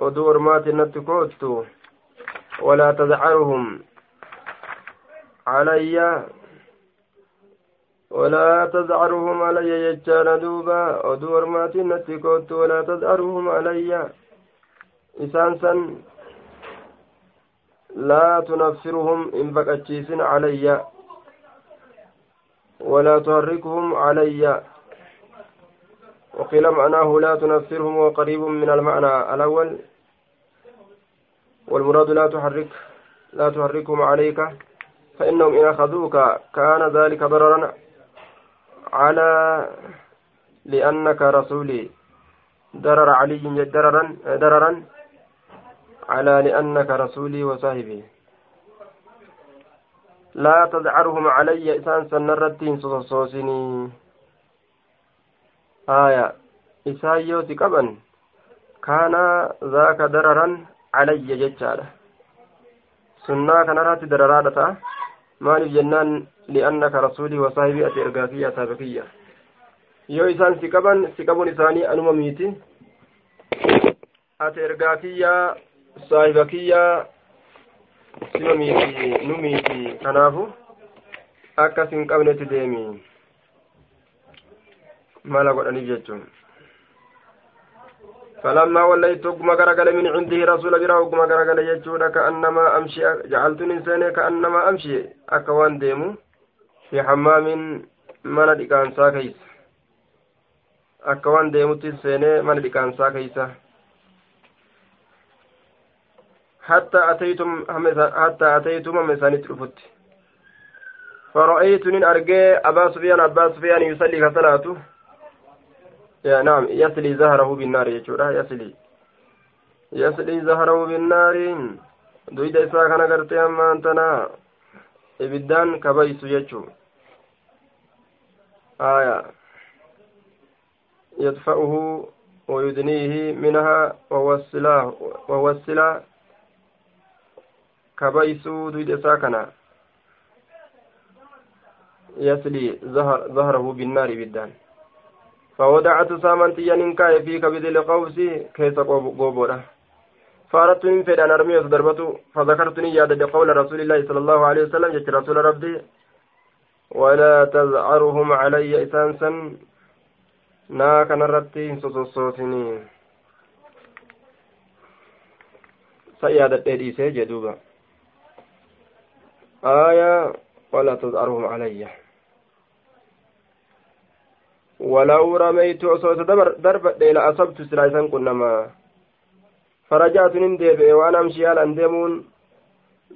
أدو أرمات نتكوت ولا تزعرهم علي ولا تزعرهم علي يجان دوبا. أدو أرمات نتكوت ولا تزعرهم علي. إسانسا لا تنفرهم إن بكتشيسن علي. ولا تحركهم علي. وقيل معناه لا تنفرهم وقريب من المعنى الأول. والمراد لا تحرك لا تحركهم عليك فإنهم إن أخذوك كان ذلك ضررا. على لأنك رسولي. ضرر علي ضررا ضررا على لأنك رسولي وصاحبي. لا تدعرهم علي إسان سنرتين صوصوصني آية. إسان يوتي قبن كان ذاك دررا علي ججالة سنة كان راتي دررادة maaliif jennaan si qaban si qabuun isaanii anuma miiti ati ergaafiyyaa saahiba kiyyaa sima miiti nu miiti kanaafu akkas hin qabnetti deemi mala godhaniif jechuun فلما وليت وقم غرغل من عنده رسول برا وقم غرغل يجود كأنما أمشي جعلت إنسان كأنما أمشي أكوان ديمو في حمام من دكان ساكيس. أكوان ديمو تنسان من دكان ساكيسة. حتى أتيتم حتى أتيتم مسانيت رفت فرأيت من أرجى أبا سفيان أبا سفيان يصلي كصلاته يا نعم يسلي زهره بالنار يجورا يسلي يسلي زهره بالنار. دويدا إساء كان قرتي أما أنتنا. إبدان كبيس يجو آية يدفعه ويدنيه منها وهو السلاح وهو السلاح duyda isaa kana. يسلي ظهر ظهره بالنار بالدان فودعت سامنت ينكاي في كبد القوس كيس قوبورة فأردت من فيد أن أرمي ضربته فذكرتني ياد قول رسول الله صلى الله عليه وسلم جت رسول ربي ولا تزعرهم علي إسانسا نا كان رتي سوسوسوسني سيادة ديسي جدوبا آية ولا تذعرهم علي ولو رميت أصوت درب إلى أصبت سلايسا فرجعت نندب وأنا أمشي على أندمون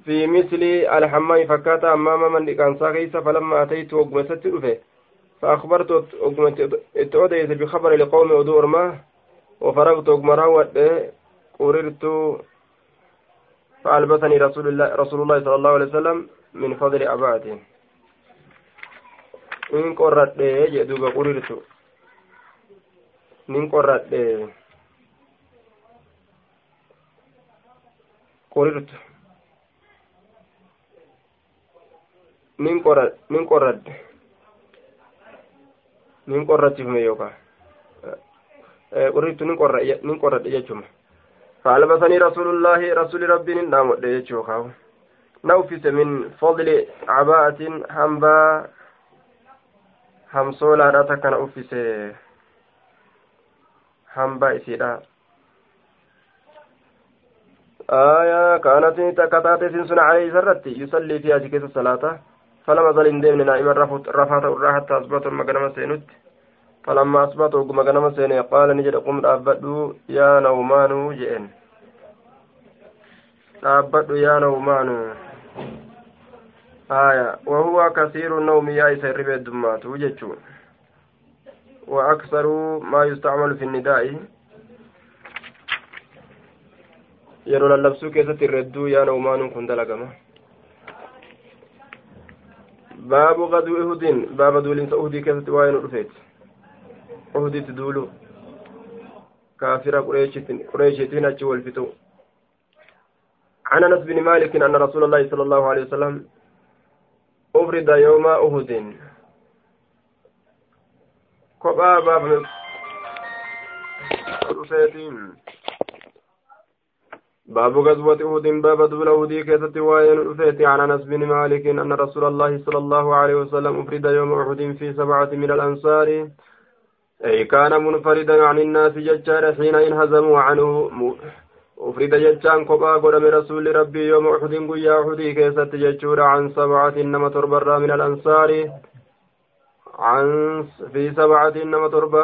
في مثل الحمام فكاتا أمام من كان ساكيس فلما أتيت وقمست رفه فأخبرت اتوديت بخبر لقوم ودور ما وفرغت وقمراوت قررت فألبسني رسول الله رسول الله صلى الله عليه وسلم من فضل أباته. in qorradhe jee duuba qurirtu nin qorradhe qurirtu nin qorradhe nin qorradhe nin qorrachiifme yookaan qurirtu nin qorradhe jechuma فألبسني رسول الله رسول ربي نام ديچو نوفس من فضل عباءة حنبا همسولا راتا كان أوفس حنبا إسيرا آية كانت تكتات سنسن عليه سرتي يصلي فيها جكيس الصلاة. فلما ظل اندمن نائما رفعت الراحة أصبت المقنمة سينت فلما أصبحت وقم غنم سيني قال نجد قم dhaabbadhu yaa nawmaanu jeen dhaabbadhu yaa nawmaanu haya wahuwa kasiiru nawmi yaa isa irribe heddummaatu jechuun وأكثر ما يستعمل في النداء. Yeroo lallabsuu keessatti irredduu yaana umaanuun kun dalagama baabu gaduu ihudin baaba duulinsa uhudii keessatti waa'ee nu dhufeeti uhuditti duulu kaafira qureeshitiin achi wal fixu عن انس بن مالك ان رسول الله صلى الله عليه وسلم افرد يوم احد kophaa باب غزوة أحد baaba duula Uhudii keessatti waan dhufeet عن أنس بن مالك أن رسول الله صلى الله عليه وسلم أفرد يوم أحد في سبعة من الأنصار. أي كان منفردا عن الناس ججار حين انهزموا عنه. أفرد ججان كبا قدم رسول ربي يوم أحد قيا أحدي كيست ججور عن سبعة إنما تربرا من الأنصار. عن في سبعة إنما تربى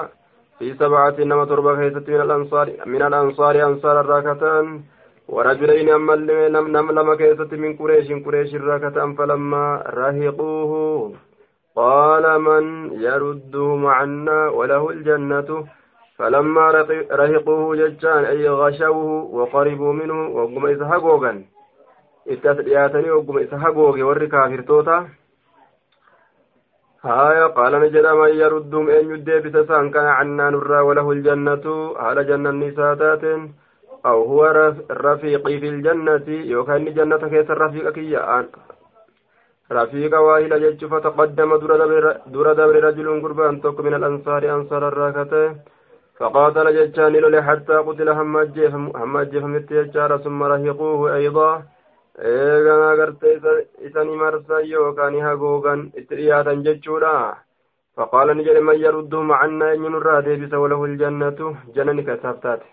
في سبعة إنما تربى كيست من الأنصار من الأنصار أنصار الراكتان ورجلين أما نم لما كيست من قريش قريش الراكة فلما رهقوه. قال من يردهم عنا وله الجنة. فلما رهقوه ججان أي غشوه وقربوا منه وقم إسحقوغا اتسلياتني وقم إسحقوغي ورّي كافرتوتا هايا قال نجد من يردهم أن يدبس سان كان عنا نرى وله الجنة. على جنة النساتات أو هو رفيقي في الجنة يوكان جنة كيس الرفيق كي رفيق واهل جج فتقدم دور دبر رجل قربان توك من الأنصار أنصار الراكته فقاتل ججان لولي حتى قتل هم أجيف متيجار ثم رهقوه أيضا eeganaa gartee isani marsan yookaan hagoogan itti dhiyaatan jechuudha faqaala ni jedhe man yarudduhum cannaa eenyunurraa deebisa walahu ljannatu jannani kasaaf taate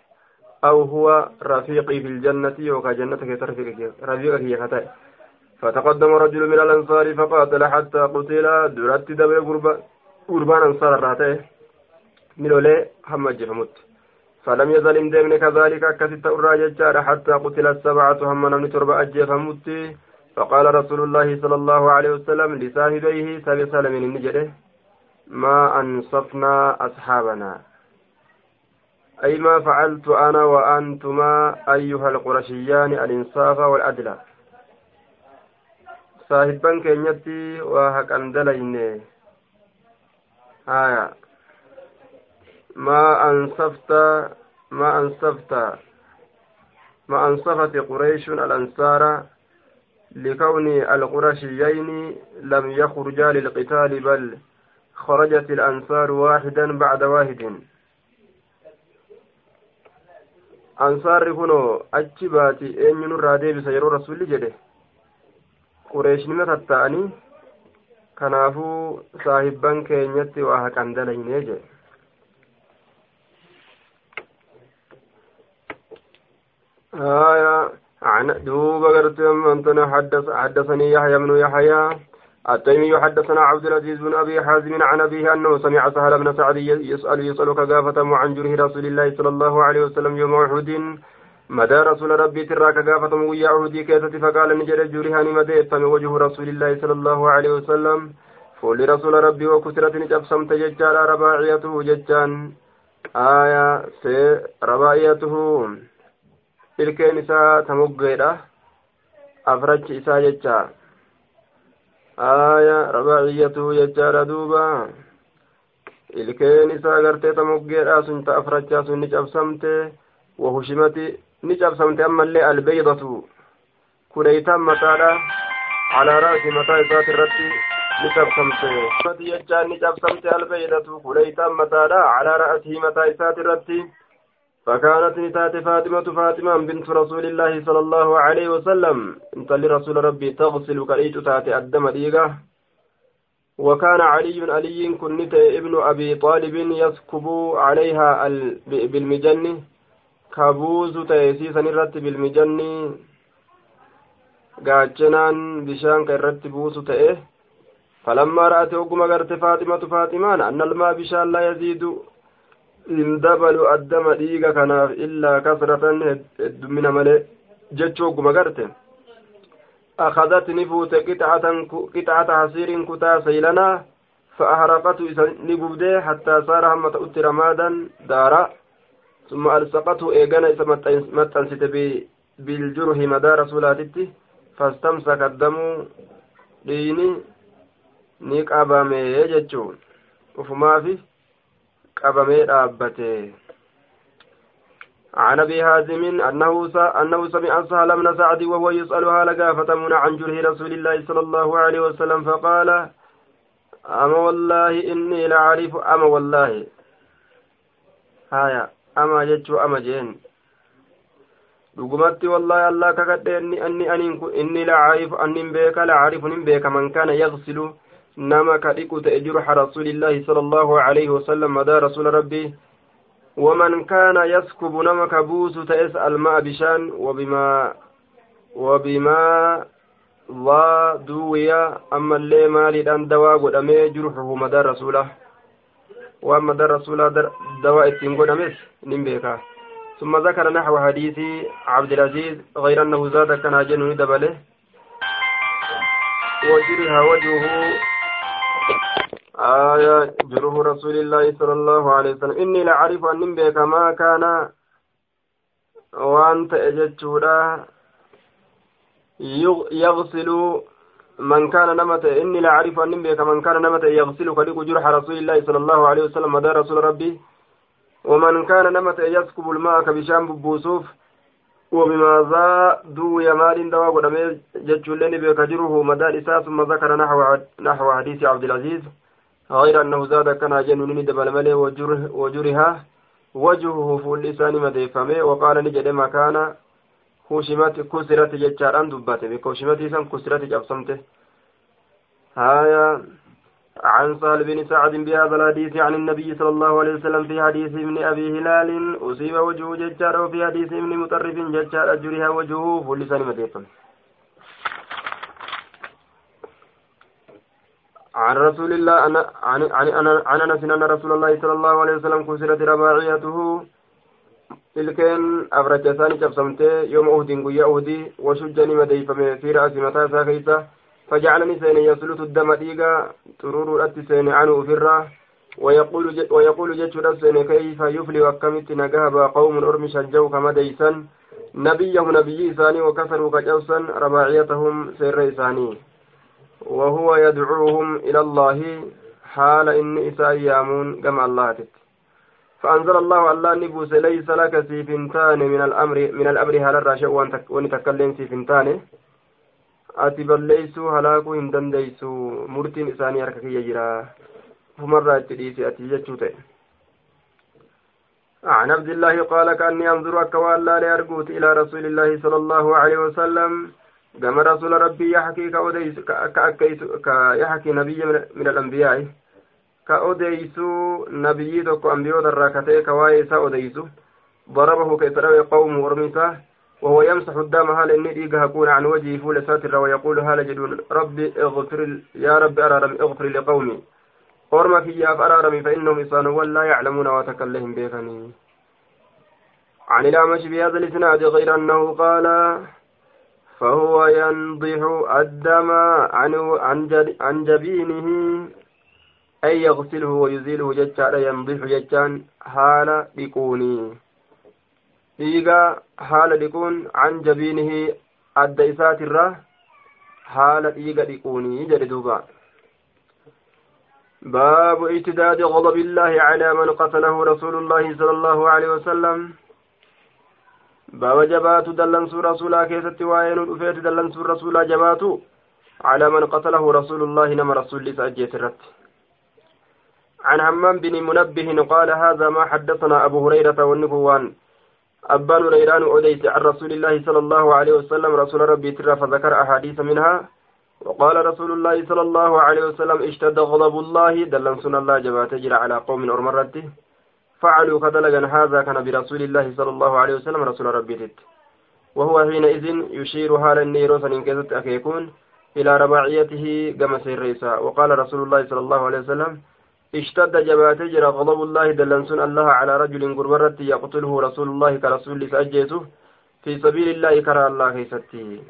fi ljannati yookaa jannata keessa rafiiqa kiyya ka ta'e فتقدم رجل من الأنصار فقاتل حتى قتل درت دبي قربان أنصار الراته من ولي هم جفمت فلم يزل اندمن كذلك كست الراججار حتى قتل السبعة هم نمن تربة أجيفمت فقال رسول الله صلى الله عليه وسلم لصاحبيه سبي سلم النجده ما أنصفنا أصحابنا. أي ما فعلت أنا وأنتما أيها القرشيان الإنصاف والعدل. صاحبان كينيتي وهكذا دليني آية. ما أنصفت ما أنصفت. ما أنصفت قريش الأنصار لكون القرشيين لم يخرجا للقتال بل خرجت الأنصار واحدا بعد واحد. أنصار كنو أجباتي أن ينرى ديبس يرو رسول جده قريش نمتتاني kanaafuu saahibban keenyatti waa haqan dalaynee jedhe. آية عن دوب قرتم أنتنا حدث حدثني يحيى بن يحيى التيمي حدثنا عبد العزيز بن أبي حازم عن أبيه أنه سمع سهل بن سعد يسأل يسألك قافة عن جره رسول الله صلى الله عليه وسلم يوم أحد. مدى رسول ربي تراك قافة ويا أحدي كيست فقال نجد جرهاني مدى وجه رسول الله صلى الله عليه وسلم. فول رسول ربي وكسرت نجبسمت ججال رباعيته ججان. آية سي رباعيته. ilkeen isaa ta moggeedha afrachi isaa duuba ilkeen isaa gartee ta moggeedha sun ta afrachaa sun ni cabsamte wahushimati ni cabsamte ammallee albeydatu kuleeytaan mataadha calaa ra'si mataa isaati irratti ni cabsamte mati jechaan ni cabsamte albeydatu kuleeytaan mataadha calaa ra'sihi mataa isaati irratti فكانت نتات فاطمة فاطمة بنت رسول الله صلى الله عليه وسلم. انت لرسول ربي تغسل كريت تأتي الدم ديقة وكان علي علي كنت ابن أبي طالب يسكب عليها بالمجن. كابوز تيسيسا الرت بالمجن. gaachanaan bishaan ka irratti buusu ta'e falammaa ra'ate ogguma garte faaximatu faaximaan annalmaa bishaan laa yaziidu hin dabalu addama dhiiga kanaaf illaa kasratan heddumina malee jechuu ogguma garte akadat ni fuute qixacata hasiirin kutaa saylanaa فأحرقته نبوده حتى صار هم تؤتي رمادا دارا ثم ألصقته إيغانا إذا متنسيت بالجرح مدى رسولاتي فاستمسك الدم ديني ni qabame jechuun ufumaafi qabamee dhaabbate عن ابي هازم انه انه سمع سهل بن سعد وهو يسال هال قافتمون عن جره رسول الله صلى الله عليه وسلم فقال اما والله اني لعارف اما والله هايا اما جتشو اما جين dhugumatti wallaahi allah kakadhe inni anni aniin kun inni lacaarifu annin beeka lacaarifu nin beeka man kaana yagsilu nama ka dhiqu ta'e jurxa rasuulillaahi sala allahu alayhi wasalam madaa rasuula rabbii ومن كان يسكب نمك بوس تأس الماء بشان وبما وبما ضا دويا. أما اللي مالي دان دواء قدامي جرحه مدى رسوله. وأما مدى رسوله دواء التين قدامي نمبيكا. ثم ذكر نحو حديث عبد العزيز غير أنه زاد كان جنون دبله. وجرها وجهه آية جروه رسول الله صلى الله عليه وسلم. إني لعرف أن بك ما كان وأنت أجتشورا يغسل من كان نمت. إني لعرف أن بك من كان نمت. يغسل كلك جرح رسول الله صلى الله عليه وسلم. مدى رسول ربي. ومن كان نمت يسكب الماء كبشام ببوسوف. وبماذا دو يمال دوا قدمي جتشولين بك جره مدى إساس ثم ذكر نحو نحو حديث عبد العزيز. غير أنه زاد كان جنون دبل ملي وجره وجرها. وجهه فول لسان مديفمه. وقال نجد مكان كوشمت كسرت جتشاران دبته. بكوشمت سن كسرت جبسمته هايا عن سهل بن سعد بهذا الحديث عن النبي صلى الله عليه وسلم في حديث ابن أبي هلال. أصيب وجهه ججار وفي حديث ابن مطرف ججار جرها وجهه فول لسان مديفمه. عن رسول الله عن عن عن عن أنس إن رسول الله صلى الله عليه وسلم كسرت رباعيته. تلكن ابرجتان جبسمته يوم أهد قيا اهدي وشجني مديفم في راس متى ساكيته فجعلني سين يسلط الدم ديغا ترور ات سين عنه فرا ويقول ويقول جدّ سين كيف يفلي وكمت نجاب قوم ارمي شجوا كما ديسا نبيه نبي ثاني وكسروا كجوسا رباعيتهم سير ثاني وهو يدعوهم إلى الله حال إن إساء يامون كما الله تت فأنزل الله الله نبوس ليس لك سيفنتان من الأمر من الأمر هل الراشع ونتكلم سيفنتان ati balleeysuu halaakuu hin dandeeysu murtiin isaanii harka kiyya jira fumarraa itti dhiisi ati عن عبد الله قال كأني أنظر أكوان لا لأرجوت إلى رسول الله صلى الله عليه وسلم. كما رسول ربي يحكي كأوديس كيحكي نبي من الأنبياء. كأوديس نبي تكو أنبياء الراكتة كوايسا أوديس ضربه كيسروي قوم ورميسا. وهو يمسح الدم. هل إني إيقها كون عن وجهه فول ساتر ويقول هل جدون ربي اغفر يا ربي أرارم اغفر لقومي. أرمك إياك أرارم فإنهم إصانوا لا يعلمون وتكلهم بيكني عن الأعمش بهذا الإسناد غير أنه قال فهو ينضح الدم عن جبينه أي يغسله ويزيله جتان ينضح جتان حال بكوني dhiiga haala dhiquun an jabiinihi adda isaatirra haala dhiiga dhiquunii jedhe باب اشتداد غضب الله على من قتله رسول الله صلى الله عليه وسلم. باب جبات دلنسو رسولا كيست وين الأفيت دلنسو رسولا جباتو على من قتله رسول الله نما رسول سأجيت الرت عن همام بن منبه قال هذا ما حدثنا أبو هريرة والنبوان. أبان هريران أديت عن رسول الله صلى الله عليه وسلم رسول ربي ترى فذكر أحاديث منها. وقال رسول الله صلى الله عليه وسلم اشتد غضب الله دلنسنا الله جبات على قوم أرمرته. فعلوا كدلغا هذا كان برسول الله صلى الله عليه وسلم رسول ربي تت. وهو حينئذ يشير حال النيروس إن كذت أكيكون إلى رباعيته كما سيريسا وقال رسول الله صلى الله عليه وسلم اشتد جبات جرى غضب الله دلنسون الله على رجل قربرت يقتله رسول الله كرسول سأجيته في سبيل الله كرى الله كيستي.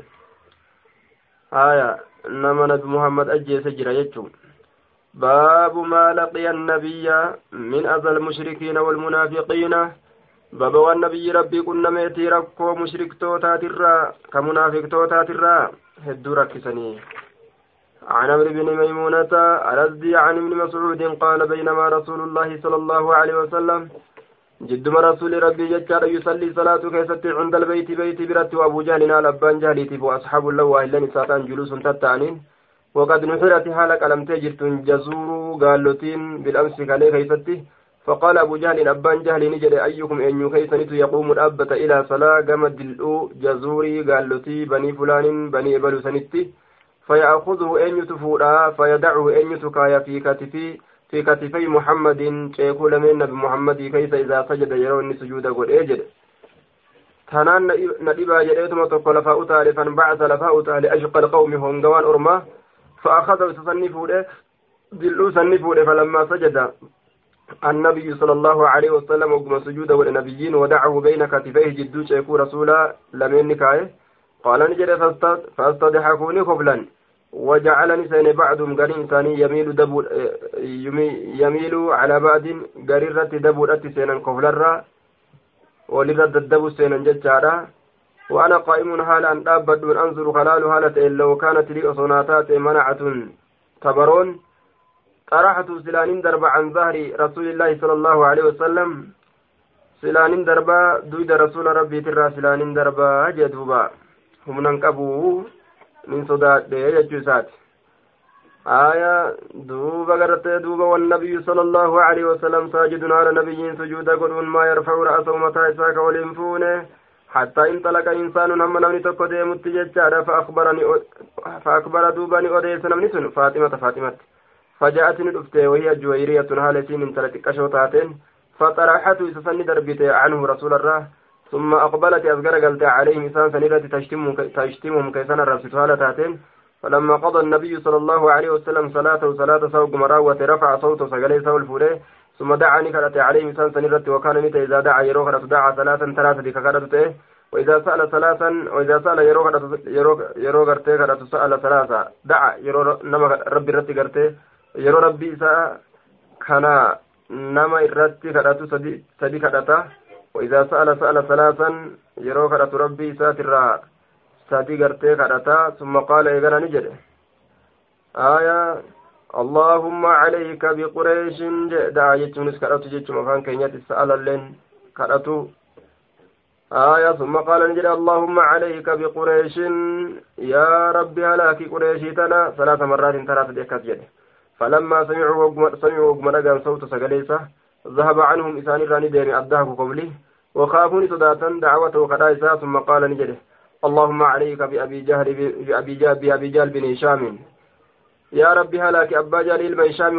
آية نما نبي محمد أجيس جرى يجوم. باب ما لقي النبي من أذى المشركين والمنافقين. baba waan nabiyyi rabbii qunnameetii rakkoo mushriktootaatiirraa ka munaafiqtootaatiirraa hedduu rakkisanii عن عمرو بن ميمونة الأزدي عن ابن مسعود قال بينما رسول الله صلى الله عليه وسلم جدما رسول ربي جتار يصلي صلاة كيست عند البيت بيت برت وأبو جهل أبان جهلتي وأصحاب الله وأهل ساتان جلوس تتعنين وقد نحرت حالك ألم تجرت جزور قالتين بالأمس كالي كيستي فقال أبو جهل أبان جهل نجد أيكم أن يكيسنت يقوم الأبة إلى صلاة قمد الأو جزوري قالتي بني فلان بني إبل سنتي. فيأخذه أن يتفودا فيدعه أن يتكايا في كتفي في كتفي محمد شيخو من نبي محمد كيف إذا سجد يرون سجود قل إجد. تنان ندبا جريتم تقول فأتى فانبعث لفأتى لأشق القوم هم دوان أرما. فأخذه تصنفه دلو سنفه فلما سجد النبي صلى الله عليه وسلم وقم سجود والنبيين ودعه بين كتفيه جدو شيخو رسولا لمن نكايه؟ قال نجد فاستضحكوني قبلا وجعلني سين بعضهم قرين ثاني يميل دبو يميل على بعض قريرة دبو أتي سينا قبلرا ولرد الدبو سينا ججارا وأنا قائم حال أن أبد أنظر خلال حالة لو كانت لي أصناتات منعة. تبرون؟ طرحت سلان درب عن ظهر رسول الله صلى الله عليه وسلم. سلان دربا دويد رسول ربي ترى سلان دربا جدوبا qabu nin sodaadhe jechuu isaati آية دوبا قرأت دوبا والنبي صلى الله عليه وسلم ساجد على نبي سجود قلون ما يرفع رأسه متى إساك ولينفونه حتى انطلق إنسان هم نمني تكو ديمت ججارة فأخبرني فأخبر دوباني أديس نمني سن فاطمة فاطمة. فجاءتني الأفتة وهي جويرية هالتين انطلقت كشوطاتين. فطرحت إسسني دربته عنه رسول الله. ثم أقبلت أذكر قلت عليهم إنسان سنيرة تشتمهم كيسان الرسول هالة تاتين فلما قضى النبي صلى الله عليه وسلم صلاته صلاة سوق مراوة رفع صوته سقلي سول فوله ثم دعاني كرت عليه إنسان سنيرة وكان متى إذا دعا يروح دعا ثلاثا ثلاثة ككرته وإذا سأل ثلاثا وإذا سأل يروح يروح كرته كرت سأل ثلاثة. دعا يروح نما ربي رتي كرته. يروح ربي سأل كان نما رتي كرت سدي سدي كرته وإذا سأل سأل ثلاثا يروك ربي ساتر ساتي قرتي كرتا ثم قال إيقنا نجد؟ آية اللهم عليك بقريش دعا جتشونس كرتو جتشو مفان كينيات سأل اللين كرتو آية ثم قال نجد اللهم عليك بقريش. يا ربي هلاك قريشي تنا. ثلاث مرات ثلاثة ديكات جد. فلما سمعوا سمعوا وقمنا صوت سقليسة ذهب عنهم إسان الراني ديمي أداه قبله وخافوني صداتا دعوته خدائسا ثم قال نجده اللهم عليك بأبي جهل بأبي جهل بأبي جهل بن هشام. يا ربي هلاك أبا جليل بن هشام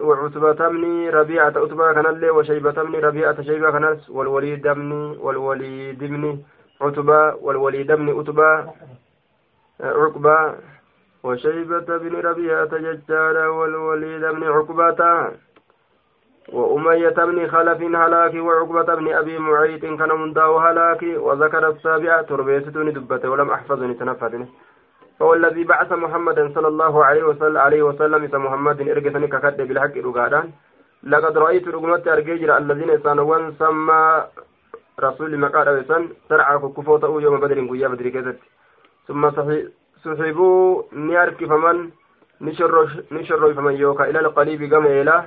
وعتبة مني ربيعة عتبة كنلي وشيبة مني ربيعة شيبة كنس والوليد مني والوليد مني عتبة والوليد مني عتبة عقبة وشيبة بن ربيعة ججارة والوليد بن عقبة وأمية بن خلف هلاك وعقبة بن أبي معيط كان منداو هلاك وذكر السابعة تربيستني دبته ولم أحفظني تنفذني فهو الذي بعث محمدا صلى الله عليه وسلم عليه وسلم محمد إرجسني ككد بالحق رقادان لقد رأيت رقمت أرجيجر الذين يسانوان سمى رسول مقال ويسان سرعة كفوته يوم بدر قيا بدر كذت ثم صحبوا نيارك فمن نشر فمن يوكا إلى القليب قم إله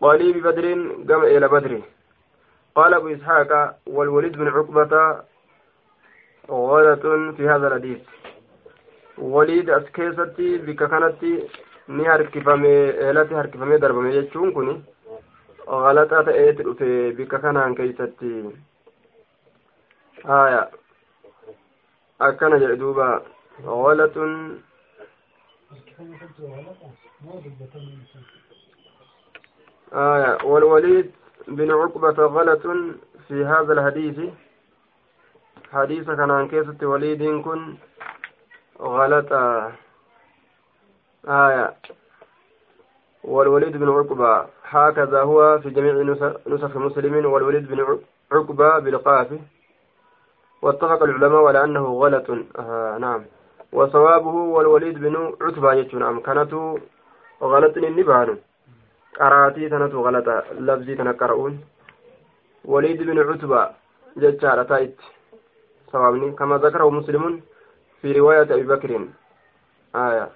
قليب بدر قام إلى بدر. قال أبو إسحاق والوليد بن عقبة غلط في هذا الحديث. وليد أسكيستي بك كانت ni harkifame eelatti harkifamee darbame jechuun kun galaxaa ta'eeti dhufe bikka kanaan keeysatti haya akkana jedhe duuba galaxun آية والوليد بن عقبة غلط في هذا الحديث حديث كان عن كيسة وليد كن غلط آية. والوليد بن عقبة هكذا هو في جميع نسخ مسلم والوليد بن عقبة بالقاف واتفق العلماء على أنه غلط آه نعم. وصوابه والوليد بن عتبة نعم كانت غلط النبان qaraatii tanatu galata labzii tana qara'uun وليد بن عتبة جتشارة تايت. صوابني. كما ذكره مسلم في رواية أبي بكر. آية.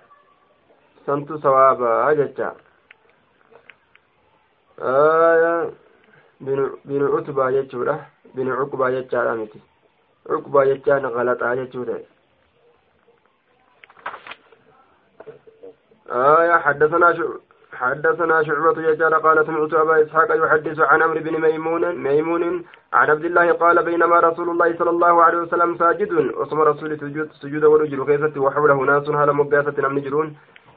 سنت صوابا جتشا آية. بن عتبة. جتشورة بن عقبة. جتشارة متي عقبة. جتشان غلطة جتشورة آية. حدثنا شو حدثنا شعبة يجار قال سمعت أبا إسحاق يحدث عن عمرو بن ميمون ميمون عن عبد الله قال بينما رسول الله صلى الله عليه وسلم ساجد. وصم رسول سجود سجود ورجل كيسة وحوله ناس هل مقاسة نم نجرون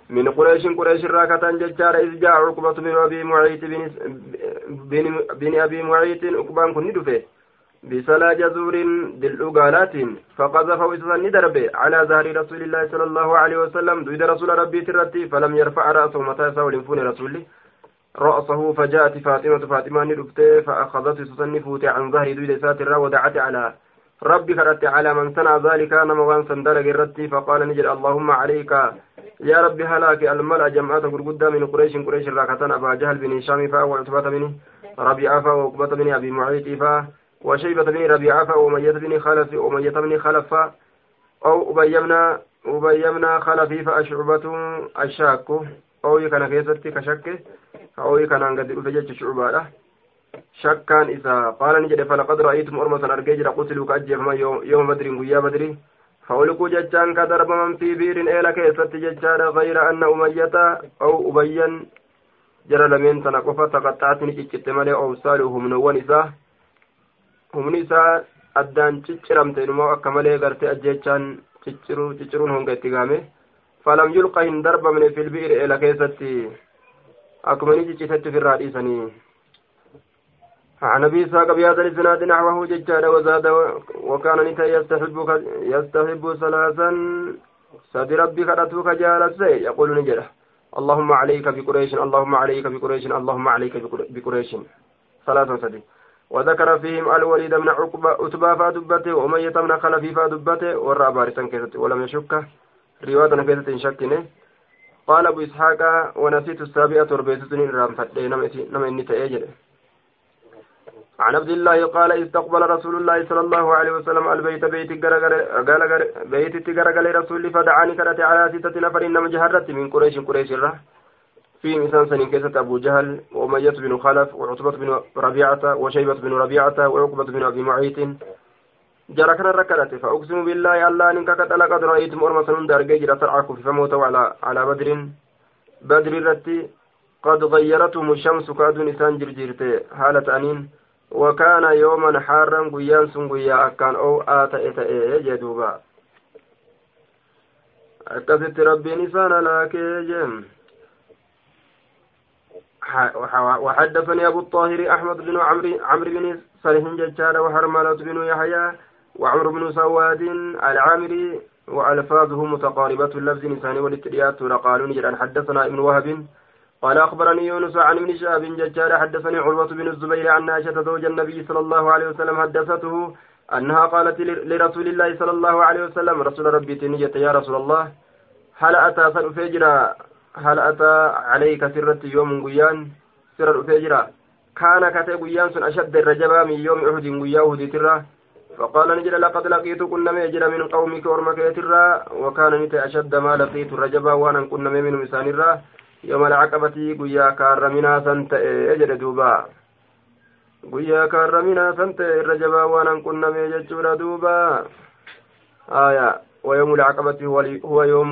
من قريش قريش راكة ججار إذ جاء عقبة بن أبي معيط بن, بن, بن أبي معيط عقبان كن ندفه. بسلا جزور دلوغالات فقذف وسسن درب على ظهر رسول الله صلى الله عليه وسلم. دويد رسول ربي ترتي فلم يرفع رأسه متى سول رسوله. رأسه فجاءت فاطمة فاطمة ندفته فأخذت سسن فوت عن ظهر دويد ساتر ودعت على ربي كرت على من صنع ذلك. نما وان سندرج الرتي فقال نجد اللهم عليك. يا ربي هلاك الملأ جماعة قرقدة من قريش قريش راكتان أبا جهل بن هشام فا وعتبة بن ربيعة فا وعقبة بن أبي معيط فا وشيبة بن ربيعة وأمية بن خلف أمية بن خلف أو أبيمنا أبيمنا خلفي فأشعبة الشاك. أو يكن كيستي كشك. أو أن قد أفجت شعبة. شكان إذا قال نجد فلقد رأيتم أرمة أرجيجر قتلوا كأجيب يوم بدر ويا بدر. فأولكوا ججان كدرب من في بير إلى كيست ججان غير أن أمية أو أبين جرى لمن تنقف تقطعتني ججت ملي أو سالهم نوان إذا humni isaa addaan cicciramte inumoo akka malee gartee ajjechaan cicciruun honga itti gaame falam yulqa hin darbamne filbi'ir eela keessatti akkuma ni ciccitetti ofirraa dhiisanii عن ابي اسحاق بهذا الاسناد نحوه ججاد وزاد وكان نتا يستحب يستحب ثلاثا سد ربي كرتوك جالس يقول نجده اللهم عليك بقريش اللهم عليك بقريش اللهم عليك بقريش ثلاثا سدي وذكر فيهم الوليد بن عقبة أتبا فادبته وأمية بن خلفي فادبته ورى بارسا كيست ولم يشك. رواية كيست شكنه قال أبو إسحاق ونسيت السابعة وربيتتني رام فتي نم إني تأجل. عن عبد الله قال استقبل رسول الله صلى الله عليه وسلم البيت بيت بيت تجرجل رسول فدعاني كرت على ستة نفر إنما جهرت من قريش قريش الرح في مثال سنين كيسة أبو جهل وأمية بن خلف وعتبة بن ربيعة وشيبة بن ربيعة وعقبة بن أبي معيط. جرى كان ركلت فأقسم بالله الله إنك قد لقد رأيتم أرمى سنون دارجي جرى ترعاكم في فموتوا على على بدر. بدر التي قد غيرتهم الشمس كادوا نسان جرجيرتي حالة أنين. وكان يوما حارا قيان سن قيا أكان أو آتا إتا جدوبا. أكست ربي نسان لكي جيم وحدثني أبو الطاهر أحمد بن عمرو عمرو بن صالح ججار وحرملة بن يحيى وعمر بن سواد العامري وألفاظه متقاربة اللفظ نسان والاتريات قالوا نجد حدثنا ابن وهب قال أخبرني يونس عن ابن شهاب ججار حدثني عروة بن الزبير عن عائشة زوج النبي صلى الله عليه وسلم حدثته أنها قالت لرسول الله صلى الله عليه وسلم رسول ربي تنجت يا رسول الله هل أتى فجرا هل أتى عليك سرة يوم قيان؟ سر الفجرة كان كتب قيان سن أشد الرجبة من يوم أحد قياه ترى. فقال نجل لقد لقيت كنا ميجر من قومك ورمك ترى. وكان نت أشد ما لقيت الرجبة وانا كنا من مسان الرا يوم العقبة قيا كارمنا سنت أجر دوبا. san ta'e irra jabaa waan hanqunname jechuudha duuba aya ويوم العقبة هو يوم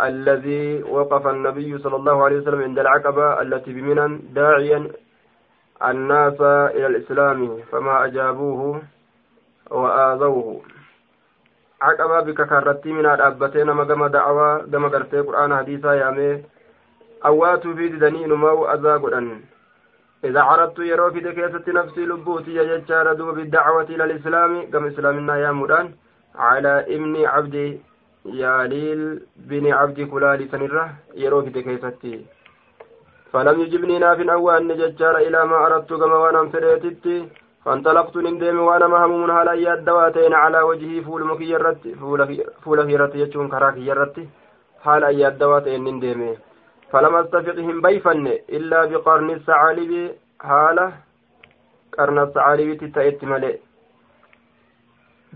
الذي وقف النبي صلى الله عليه وسلم عند العقبة التي بمنى داعيا الناس إلى الإسلام فما أجابوه وآذوه. عقبة بك كرتي من الأبتين ما قم دعوة قم قرتي قرآن حديثا يامي أواتوا في دنين ما أذى قرآن إذا عرضت يرو في دكيسة نفسي لبوتي يجتشار دوب بالدعوة إلى الإسلام قم إسلامنا يا مدان على ابن عبد bini cabdi kulaali sanirra yeroo fide keessatti فلم يجبني ناف أوان ججار إلى ما أردت كما وأنا فديتي فانطلقت ندم وأنا مهموم على أياد دواتين على وجهي فول مكيرت فول خيرت يجون كراك يرت حال أياد دواتين ندم فلم أستفقهم بيفن إلا بقرن الثعالب. حالة qarna sacaalibitti ta'etti malee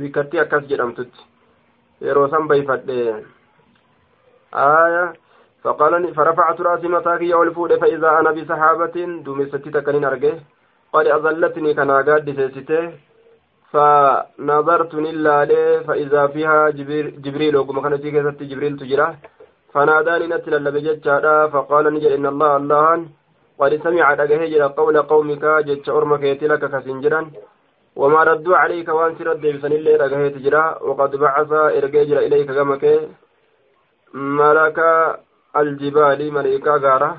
bikkatti akkas jedhamtutti yeroo san bayfadhe. آية فقال فرفعت رأسي متاكي والفود فإذا أنا بسحابة دومستي تكنين أرجه قد أظلتني كان قاد فنظرت نلالي فإذا فيها جبريل, جبريل وكما كانت كيست جبريل تجرى فناداني نتل اللبجت فقال نجل إن الله الله قد سمع دقه قول قومك جت أرمك يتلك كسنجرا وما ردوا عليك وان سرد بسن الله دقه تجرى وقد بعث إرجاجر إليك كمك ملك الجبال ملائكة غارة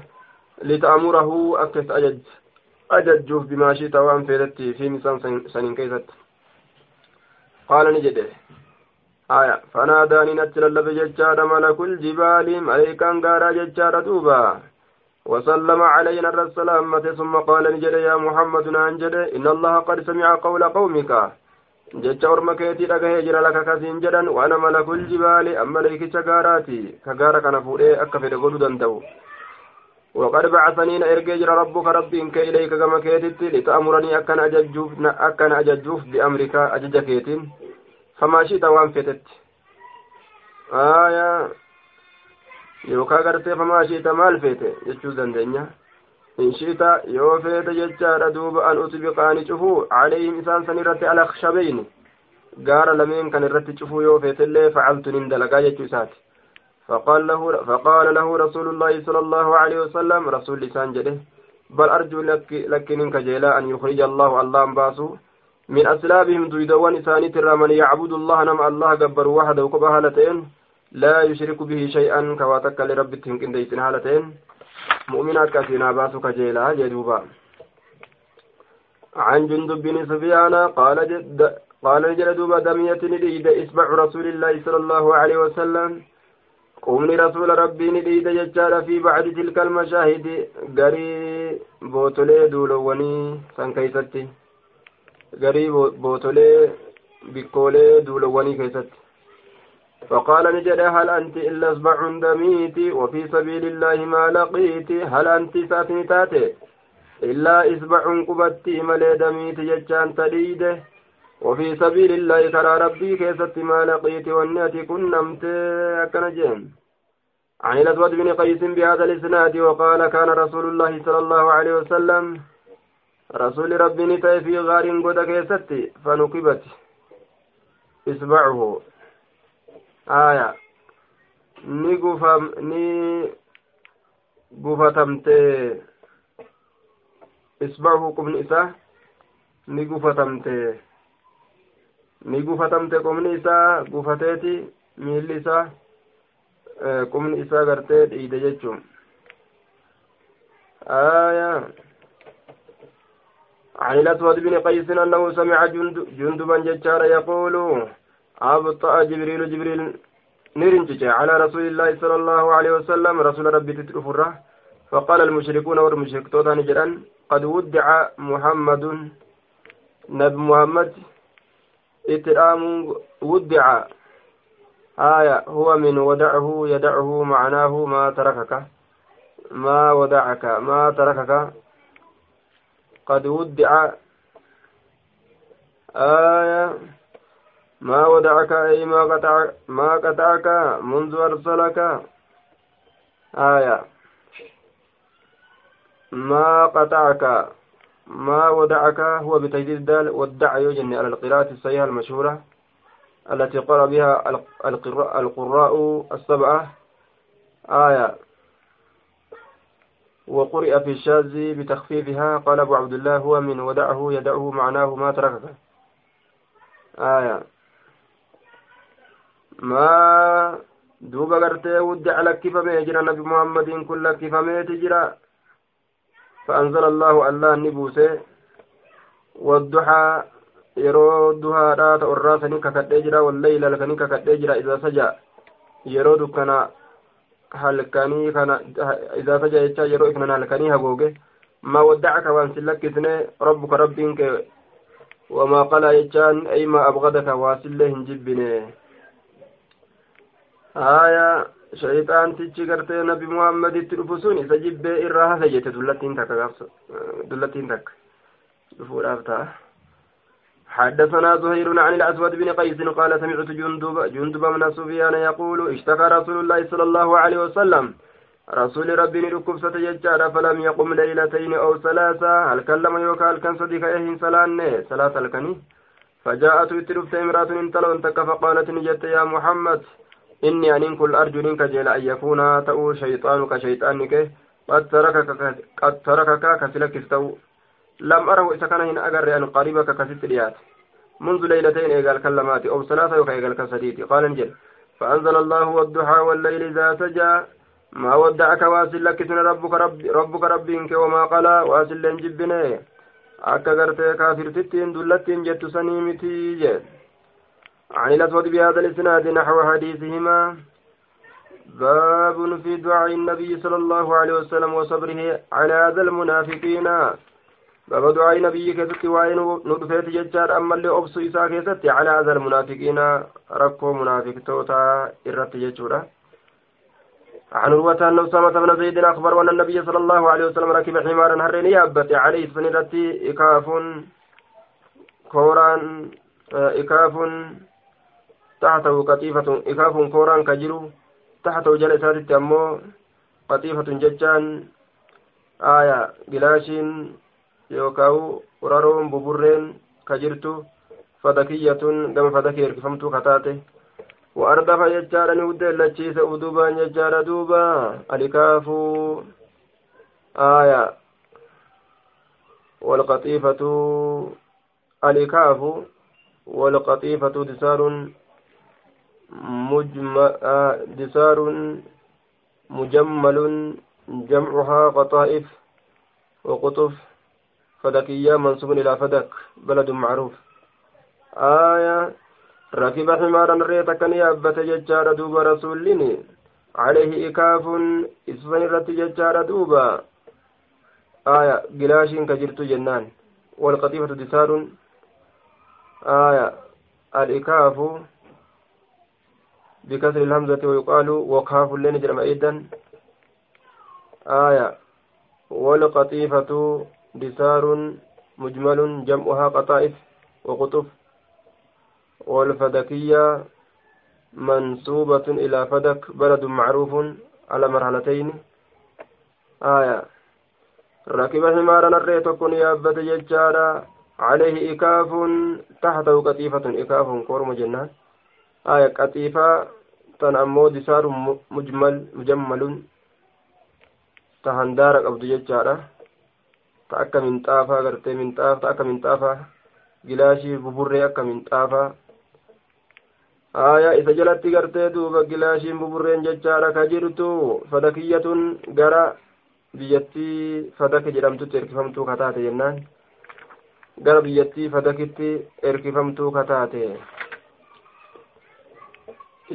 لتأمره أكس أجج. أججوف بما شئت وأن فيدتي في مسان سنين كيست قال نجده آية. فناداني نتلل بججار ملك الجبال ملائكة غارة ججار دوبا وسلم علينا السلام ثم قال نجد يا محمد أنجد إن الله قد سمع قول قومك. jira laka kasiin jedhan waana malakul jibaali amma leekicha gaaraati ka gaara kana fuudhee akka fedhe godhuu danda'u وقد بعثني إرجع ربك ربي إنك إليك كما كيتت لتأمرني أكن أججوف أكن أججوف بأمرك أججكيت فما شئت وان فتت آية yookaan gartee famaa shiita maal feete jechuu dandeenya in shiita yoo feete jechaadha duuba an utbiqaani cufuu calayhim isaan san irratti alakshabeyni gaara lameen kan irratti cufuu yoo feetellee facaltu nin dalagaa jechuu isaati فقال له فقال له رسول الله صلى الله عليه وسلم رسول لسان جده بل أرجو لك لك منك جيلا أن يخرج الله الله باسو من أسلابهم دويدوان إساني ترى من يعبد الله نم الله جبر وحده وكبهالتين لا يشرك به شيئا كواتك لربتهم كنديسن هالتين مؤمنات كثيرا باسو كجيلا جدوبا عن جندب بن سفيان قال جد قال جلدوبا دمية نديد اسمع رسول الله صلى الله عليه وسلم قومني رسول ربي نديد ججال في بعد تلك المشاهد غري بوتولي دولواني سان كيستي غري بوتولي بكولي دولواني كيستي فقال نجد هل أنت إلا أصبع دميت وفي سبيل الله ما لقيت؟ هل أنت ساتنتات إلا إصبع قبتي ملي دميت ججان تليده وفي سبيل الله ترى ربي كيست ما لقيت والناتي كن نمت أكنجين عن الأسود بن قيس بهذا الإسناد وقال كان رسول الله صلى الله عليه وسلم رسول ربي نتاي في غار قد كيست فنكبت. إصبعه. Aya ni gufam ni gufatamte isbahu qubni isaa ni gufatamte ni gufatamte qubni isaa gufateeti miilli isaa qubni isaa gartee dhiide jechuun aya عن الأسود بن قيس أنه سمع جندبا ججارا يقول أبطأ جبريل جبريل نرنجج على رسول الله صلى الله عليه وسلم رسول ربي تترفره فقال المشركون والمشركتون نجرا قد ودع محمد نبي محمد إترام ودع. آية هو من ودعه يدعه معناه ما تركك. ما ودعك ما تركك. قد ودع. آية ما ودعك أي ما قطع ما قطعك منذ أرسلك. آية. ما قطعك. ما ودعك هو بتجديد الدال والدع يجني على القراءة الصحيحة المشهورة التي قرأ بها القراء السبعة. آية. وقرئ في الشاذ بتخفيفها. قال أبو عبد الله هو من ودعه يدعه معناه ما تركك. آية. Maa duuba gartee wuddaca lakkifamee jira nabi muhammadiin kun lakkifameeti jira فأنزل الله الله نبوسه والضحى kakadhee jira walleyla halkanii kakadhee jira isaa saja yeroo dukkana halkanii kana isaa saja jecha yeroo ifnan halkanii hagooge ma waddacaka waan sin lakkisne rabbuka rabbiin kee wamaa qalaa jechaan ay ma abgadaka waasillee hin jibbine aya shayxaantichi gartee nabi muhammaditti dhufu sun isa jibbee irraa hase jette dullattiin takka dullattiin takka دفور أفتاه حدثنا زهير عن الأسود بن قيس قال سمعت جندب جندب من سفيان يقول اشتكى رسول الله صلى الله عليه وسلم. رسول ربي ركبسة ججارة فلم يقم ليلتين أو ثلاثة. هل كلم يوكا هل كان صديق إهن سلان ثلاثة الكني. فجاءت اترفت امرأة انتلون تك فقالت نجت يا محمد. إني أن كل أرجو منك جيل أن يكون تأو شيطانك شيطانك قد تركك قد تركك كسلك استو لم أره إذا كان هنا أجر أن قريبك كست ريات منذ ليلتين إيقال كلمات أو ثلاثة يوكا كسديتي قال انجل فأنزل الله والضحى والليل إذا سجى ما ودعك واسل لك ربك رب ربك ربك وما قلى واسل جبنه akka gartee kaafirtittiin dullattiin jettu sanii miti jee عن الأسود بهذا الإسناد نحو حديثهما. باب في دعاء النبي صلى الله عليه وسلم وصبره على هذا المنافقين. باب دعاء النبي كيست وعين ندفت ججار أما اللي أبسو إساء كيست على هذا المنافقين. ركو منافق توتا إرت ججورا. عن عروة أن أسامة بن زيد أخبر أن النبي صلى الله عليه وسلم ركب حمارا هرين يابت عليه سنرتي إكاف. كوران إكاف. تحته قطيفة إكاف كوران كجرو. تحته جلسات أمو قطيفة ججان آية جلاشين يوكاو ورارون ببرين كجرتو فدكية كما فدكي إركفمتو كتاته. وأردف يجار نودي لتشيس أدوبا يجار دوبا الكاف آية والقطيفة الكاف والقطيفة دسار مجمع دسار مجمل جمعها قطائف وقطف فدكية منصوب إلى فدك بلد معروف. آية ركب حمارا ريتا كان يابت ججار دوبا رسولين عليه إكاف إسفن رت ججار دوبا آية قلاش كجرت جنان. والقطيفة دسار آية الإكاف بكسر الهمزة ويقال وقاف لين جرم أيضا آية. والقطيفة دسار مجمل جمعها قطائف وقطف. والفدكية منسوبة إلى فدك بلد معروف على مرحلتين. آية. ركب حمارا الريت كن يابت ججارا عليه إكاف تحته قطيفة إكاف كورم جنان آية. قطيفة تنأمو دسار مجمل مجمل تهندار قبض ججارا تأكا من طافا قرتي من طاف تأكا من طافا gilaashii buburree akka minxaafaa aayaa isa jalatti gartee duuba gilaashiin buburreen jechaadha ka jirtu fadakiyyatun gara biyyattii fadake jedhamtutti erkifamtuu kataate jennaan gara biyyattii fadakitti erkifamtuu kataate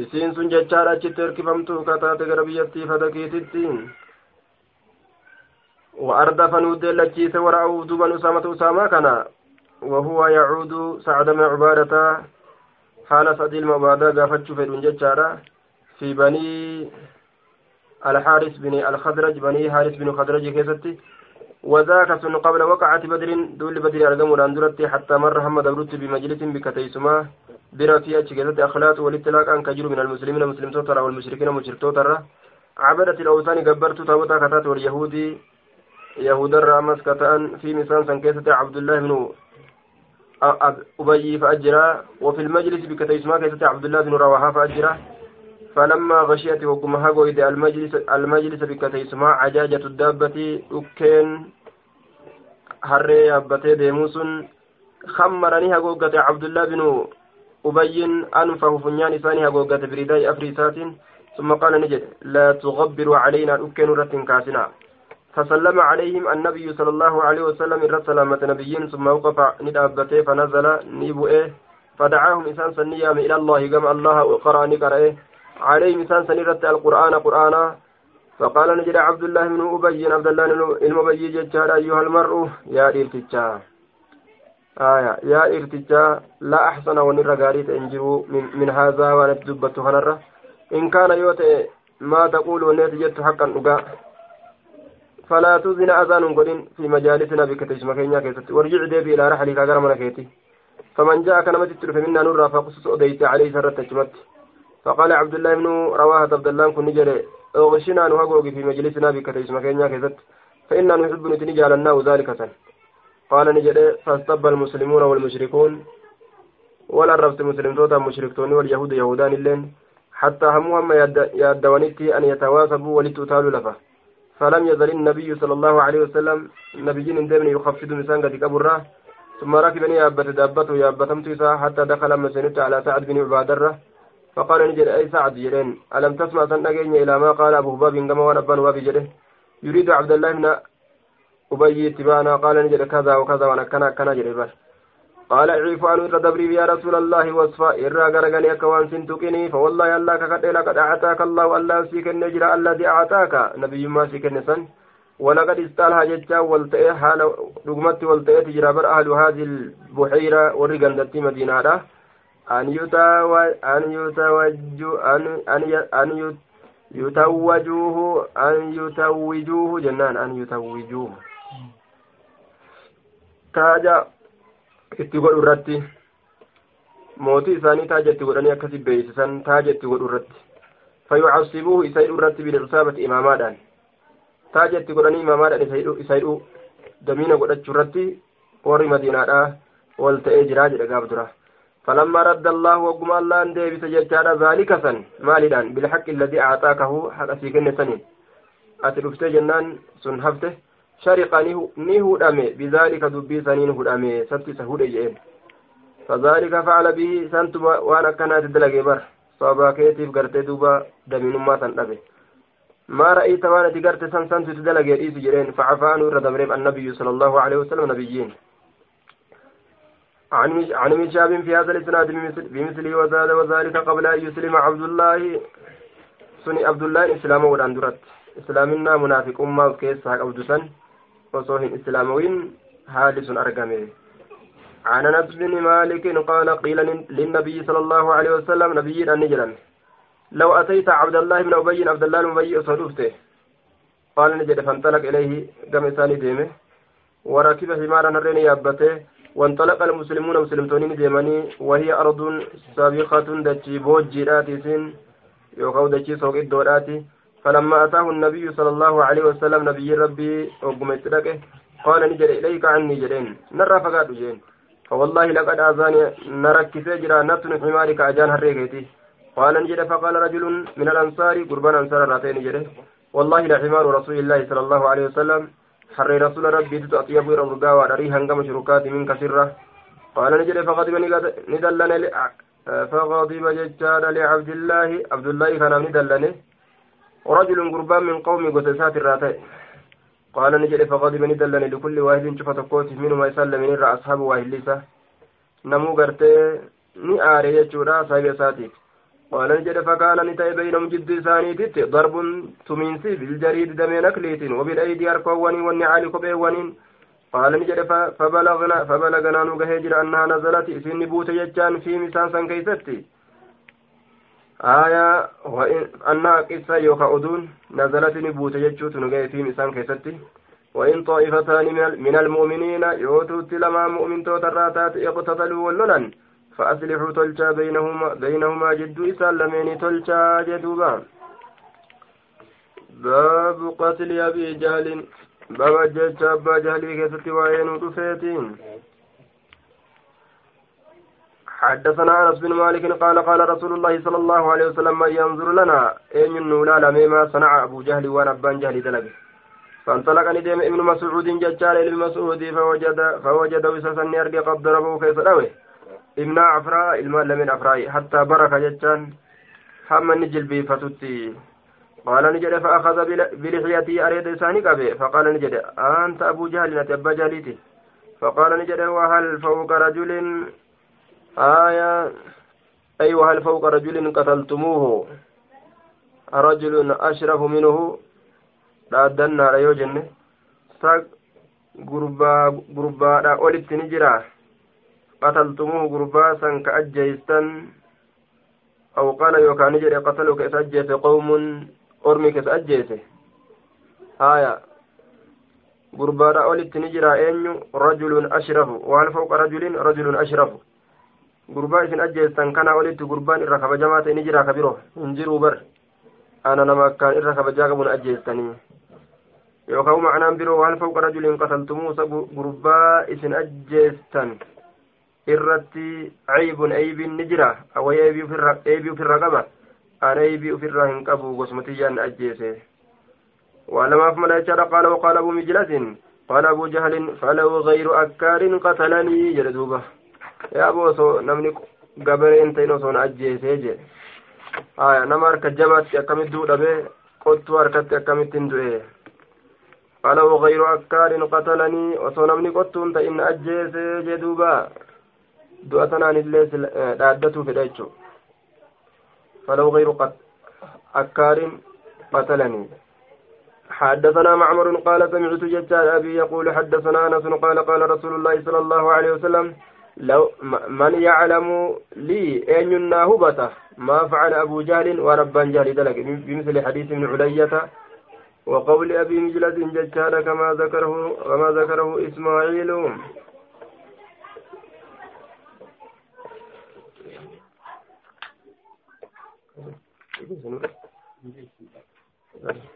isiin sun jechaadha achitti erkifamtuu kataate gara biyyattii fadakiititti. وأردف نودي لكيس ورأوه دوبا أسامة أسامة كان وهو يعود سعد بن عبادة حال سعد المبادة قافت فيدون ججارة في بني الحارث بن الخدرج بني حارث بن خدرج كيستي وذاك سن قبل وقعة بدر دول بدر أرقم الأندرت حتى مر محمد أبرت بمجلس بكتيسما برا في أجهزة أخلاط والاتلاق أن كجر من المسلمين مسلم توتر والمشركين مشرك توتر عبدت الأوثان قبرت تابوتا كتات واليهودي يهود الرامس كتان في مسان سنكيسة عبد الله بن أبي فأجرا وفي المجلس بكتيسما كيست عبد الله بن رواحة فأجرا فلما غشيت وقمها قويد المجلس المجلس بكتيسما عجاجة الدابة أكين harree yaabbatee deemuu sun. Hammaranii hagoogate cabdullaa binu anfahu funyaan isaanii hagoogate biridaay afri isaatiin ثم قال نجد لا تغبروا علينا أكن رت كاسنا. فسلم عليهم النبي صلى الله عليه وسلم إلى سلامة نبيين ثم وقف ندابته فنزل نيبؤه فدعاهم إنسان سنيام إلى الله كما الله وقرأ نقرأه. عليهم إنسان سنيرة القرآن قرآنا. فقال نجد عبد الله بن أبي عبد الله المبي ججار أيها المرء يا إرتجا آية. يا إرتجا لا أحسن ونر غاريت إنجروا من, من هذا وأنا تدبت هنرة إن كان يوتي ما تقول جدت حقا أقا فلا تؤذن أذان قدين في مجالسنا بكتيس مكينيا كيست وارجع ديبي إلى رحلك أقرمنا كيتي. فمن جاءك نمت تلف منا نرى فقصص أديت عليه سرت تجمت فقال عبد الله بن رواحة عبد الله كن نجري أغشنا نهقوق في مجلسنا بكتيس مكينيا كيست فإنا نحب نتنجى لنا ذلك سن. قال نجري فاستب المسلمون والمشركون. ولا رفت مسلم توتا مشركتون واليهود يهودان اللين حتى همهم يدونيتي أن يتواصبوا ولتتالوا لفه فلم يزل النبي صلى الله عليه وسلم نبيين دائما يخفض مسان قد كبره ثم ركبني يابت دابته يابتمت حتى دخل مسنت على سعد بن عبادرة فقال نجد أي سعد جرين ألم تسمع سنجين إلى ما قال أبو باب كما ونبان وابي جده. يريد عبد الله بن أبي تبانا قال نجد كذا وكذا وأنا كنا كنا جري قال عيف عنه تدبري يا رسول الله وصفا. إرى غرغني أكوان سنتكني فوالله الله كقد لقد أعطاك الله. الله سيك النجر الذي أعطاك. نبي ما سيك النسن ولقد استالها جتا والتئة حال رقمت والتئة تجرى بر أهل هذه البحيرة ورقن دتي مدينة أن يتو أن يتوجه أن أن أن يتوجوه أن يتوجوه جنان. أن يتوجوه. تاجا itti godhu irratti mootii isaanii taaja itti godhanii akkasi beeysisan taaja itti godhu irratti fayucasibuuhu isa hidhu irratti bilcisaabati imaamaadhaan taaja itti godhanii imaamaadhaan isa hidhu damiina godhachuu irratti warri madiinaadha wal ta'ee jiraa jedhe gaaf dura فلما رد الله وقم الله أن ديبس ججارة ذلك سن مالدان بالحق الذي أعطاكه حق سيكن سنين أتلفت جنان سن هفته shariqa ni hudhame. Bidaalika dubbii saniin hudhame sabti isa hudhe jeen fadaalika facala bihi santuma waan akkanaati dalage bar. Sababaa keetiif gartee duuba daminummaa san dhabe. ما رأيت وأنا تقرت سن سن تدلق يديس جرين فعفان ورد مريم النبي صلى الله عليه وسلم نبيين عن عن مشاب في هذا الاسناد بمثله وزاد وذلك قبل ان يسلم عبد الله سني عبد الله اسلام ودان درت اسلامنا منافق امه كيس حق عبد سن osoo hin islaamawiin haali sun argame عن أنس بن مالك قال قيل للنبي صلى الله عليه وسلم نبي النجرا لو أتيت عبد الله بن أبي عبد الله بن أبي صدفته قال نجد فانطلق إليه كم ثاني ديمه. وركب حمارا نرين يابته. وانطلق المسلمون مسلمتون ديماني وهي أرض سابقة دجي بوجيراتي سن يوكاو دجي سوق الدوراتي. فلما أتاه النبي صلى الله عليه وسلم نبي ربي وقمت لك قال نجد إليك عني جدين نرى فقاد جين فوالله لقد آذاني نرك سجرا نتن حمارك أجان هريكتي قال نجد فقال رجل من الأنصار قربان أنصار راتين جده والله لحمار رسول الله صلى الله عليه وسلم. حر رسول ربي تطيب رمضا ودري هنگم شركات منك سرة. قال نجد فغضب ندلن فغضب ججال لعبد الله. عبد الله كان ندلنه ورجل قربان من قوم قتسات الراتي قال نجد فغضب ندلني لكل واحد شفت قوت منهما يسلم من أصحاب واحد ليسا نمو قرتي qaala ni jedhe fakaana ni ta'e beynam jidduu isaaniititti darbun tumiinsi biljariidi damee nakliitiin wabil'aydii harkoowwanii wanni caali kopheewwaniin qaala ni jedhe fabalaganaa nu gahee jira annaha nazalati isinni buute jechaan fiim isaan san keeysatti آية أنها قصة يوكا أدون نزلت نبوت يجوت نجاي في مسان كيستي وإن طائفتان من المؤمنين يوتوا لما مؤمن توتراتات اقتتلوا وللا فأصلحوا تلشا بينهما بينهما جد إسلامين تلشا جدوبا باب قتل أبي جهل باب جد أبا جهل كيستي وعين تفيتين حدثنا أنس بن مالك قال قال رسول الله صلى الله عليه وسلم من ينظر لنا اين النولا لما صنع أبو جهل ونبان جهل دلبه فانطلق ندم ابن مسعود ججال ابن مسعود فوجد فوجد وسسن يرقي قد ضربه كيف دوي ابن عفراء المال من عفراء حتى برك ججان هم نجل بفتتي قال نجد فأخذ بلحيتي أريد ساني قبي. فقال نجد أنت أبو جهل أبا جهلتي فقال نجد وهل فوق رجل آية أيوة هل فوق رجل قتلتموه رجل أشرف منه dhaaddannaadha yoo jenne sa gurbaa gurbaadha olitti ni jira qataltumuhu gurbaa san ka ajjeeystan aw qaala yookaan ni jedhe qatalu ka isa ajjeese qawmun ormi ka isa ajjeese haya gurbaadha olitti ni jira eenyu rajulun ashrafu gurbaa isin ajjeestan kana olitti gurbaan irra kabajamaa ta'e ni jira ka biroo hin jiruu bar ana nama akkaan irra kabajaa qabuun ajjeestanii yookaan macnaan biroo waan fawqa rajulin qataltumuusa gurbaa isin ajjeestan irratti ceybun eybiin ni jira away eybii ufirra qaba an eybii ufirraa hin qabu gosmatiyyaan ajjeese ولما فمن أجل قال وقال أبو مجلس قال أبو جهل فلو غير أكار قتلني جلدوبة يا أبو سو نمني قبر انت نصون أجي سيجي آية نما أركت جبت أكمل دودة به قلت أركت أكمل تندوه فلو غير أكار قتلني وصو نمني قلت انت إن أجي سيجي دوبة دعتنا نليس دادته في دايتشو فلو غير قت أكار قتلني حدثنا معمر قال سمعت ججال أبي يقول حدثنا أنس قال قال رسول الله صلى الله عليه وسلم لو من يعلم لي أن يناهبته ما فعل أبو جهل وربان جهل دلك بمثل حديث ابن علية وقول أبي مجلس ججال كما ذكره كما ذكره إسماعيل Thank.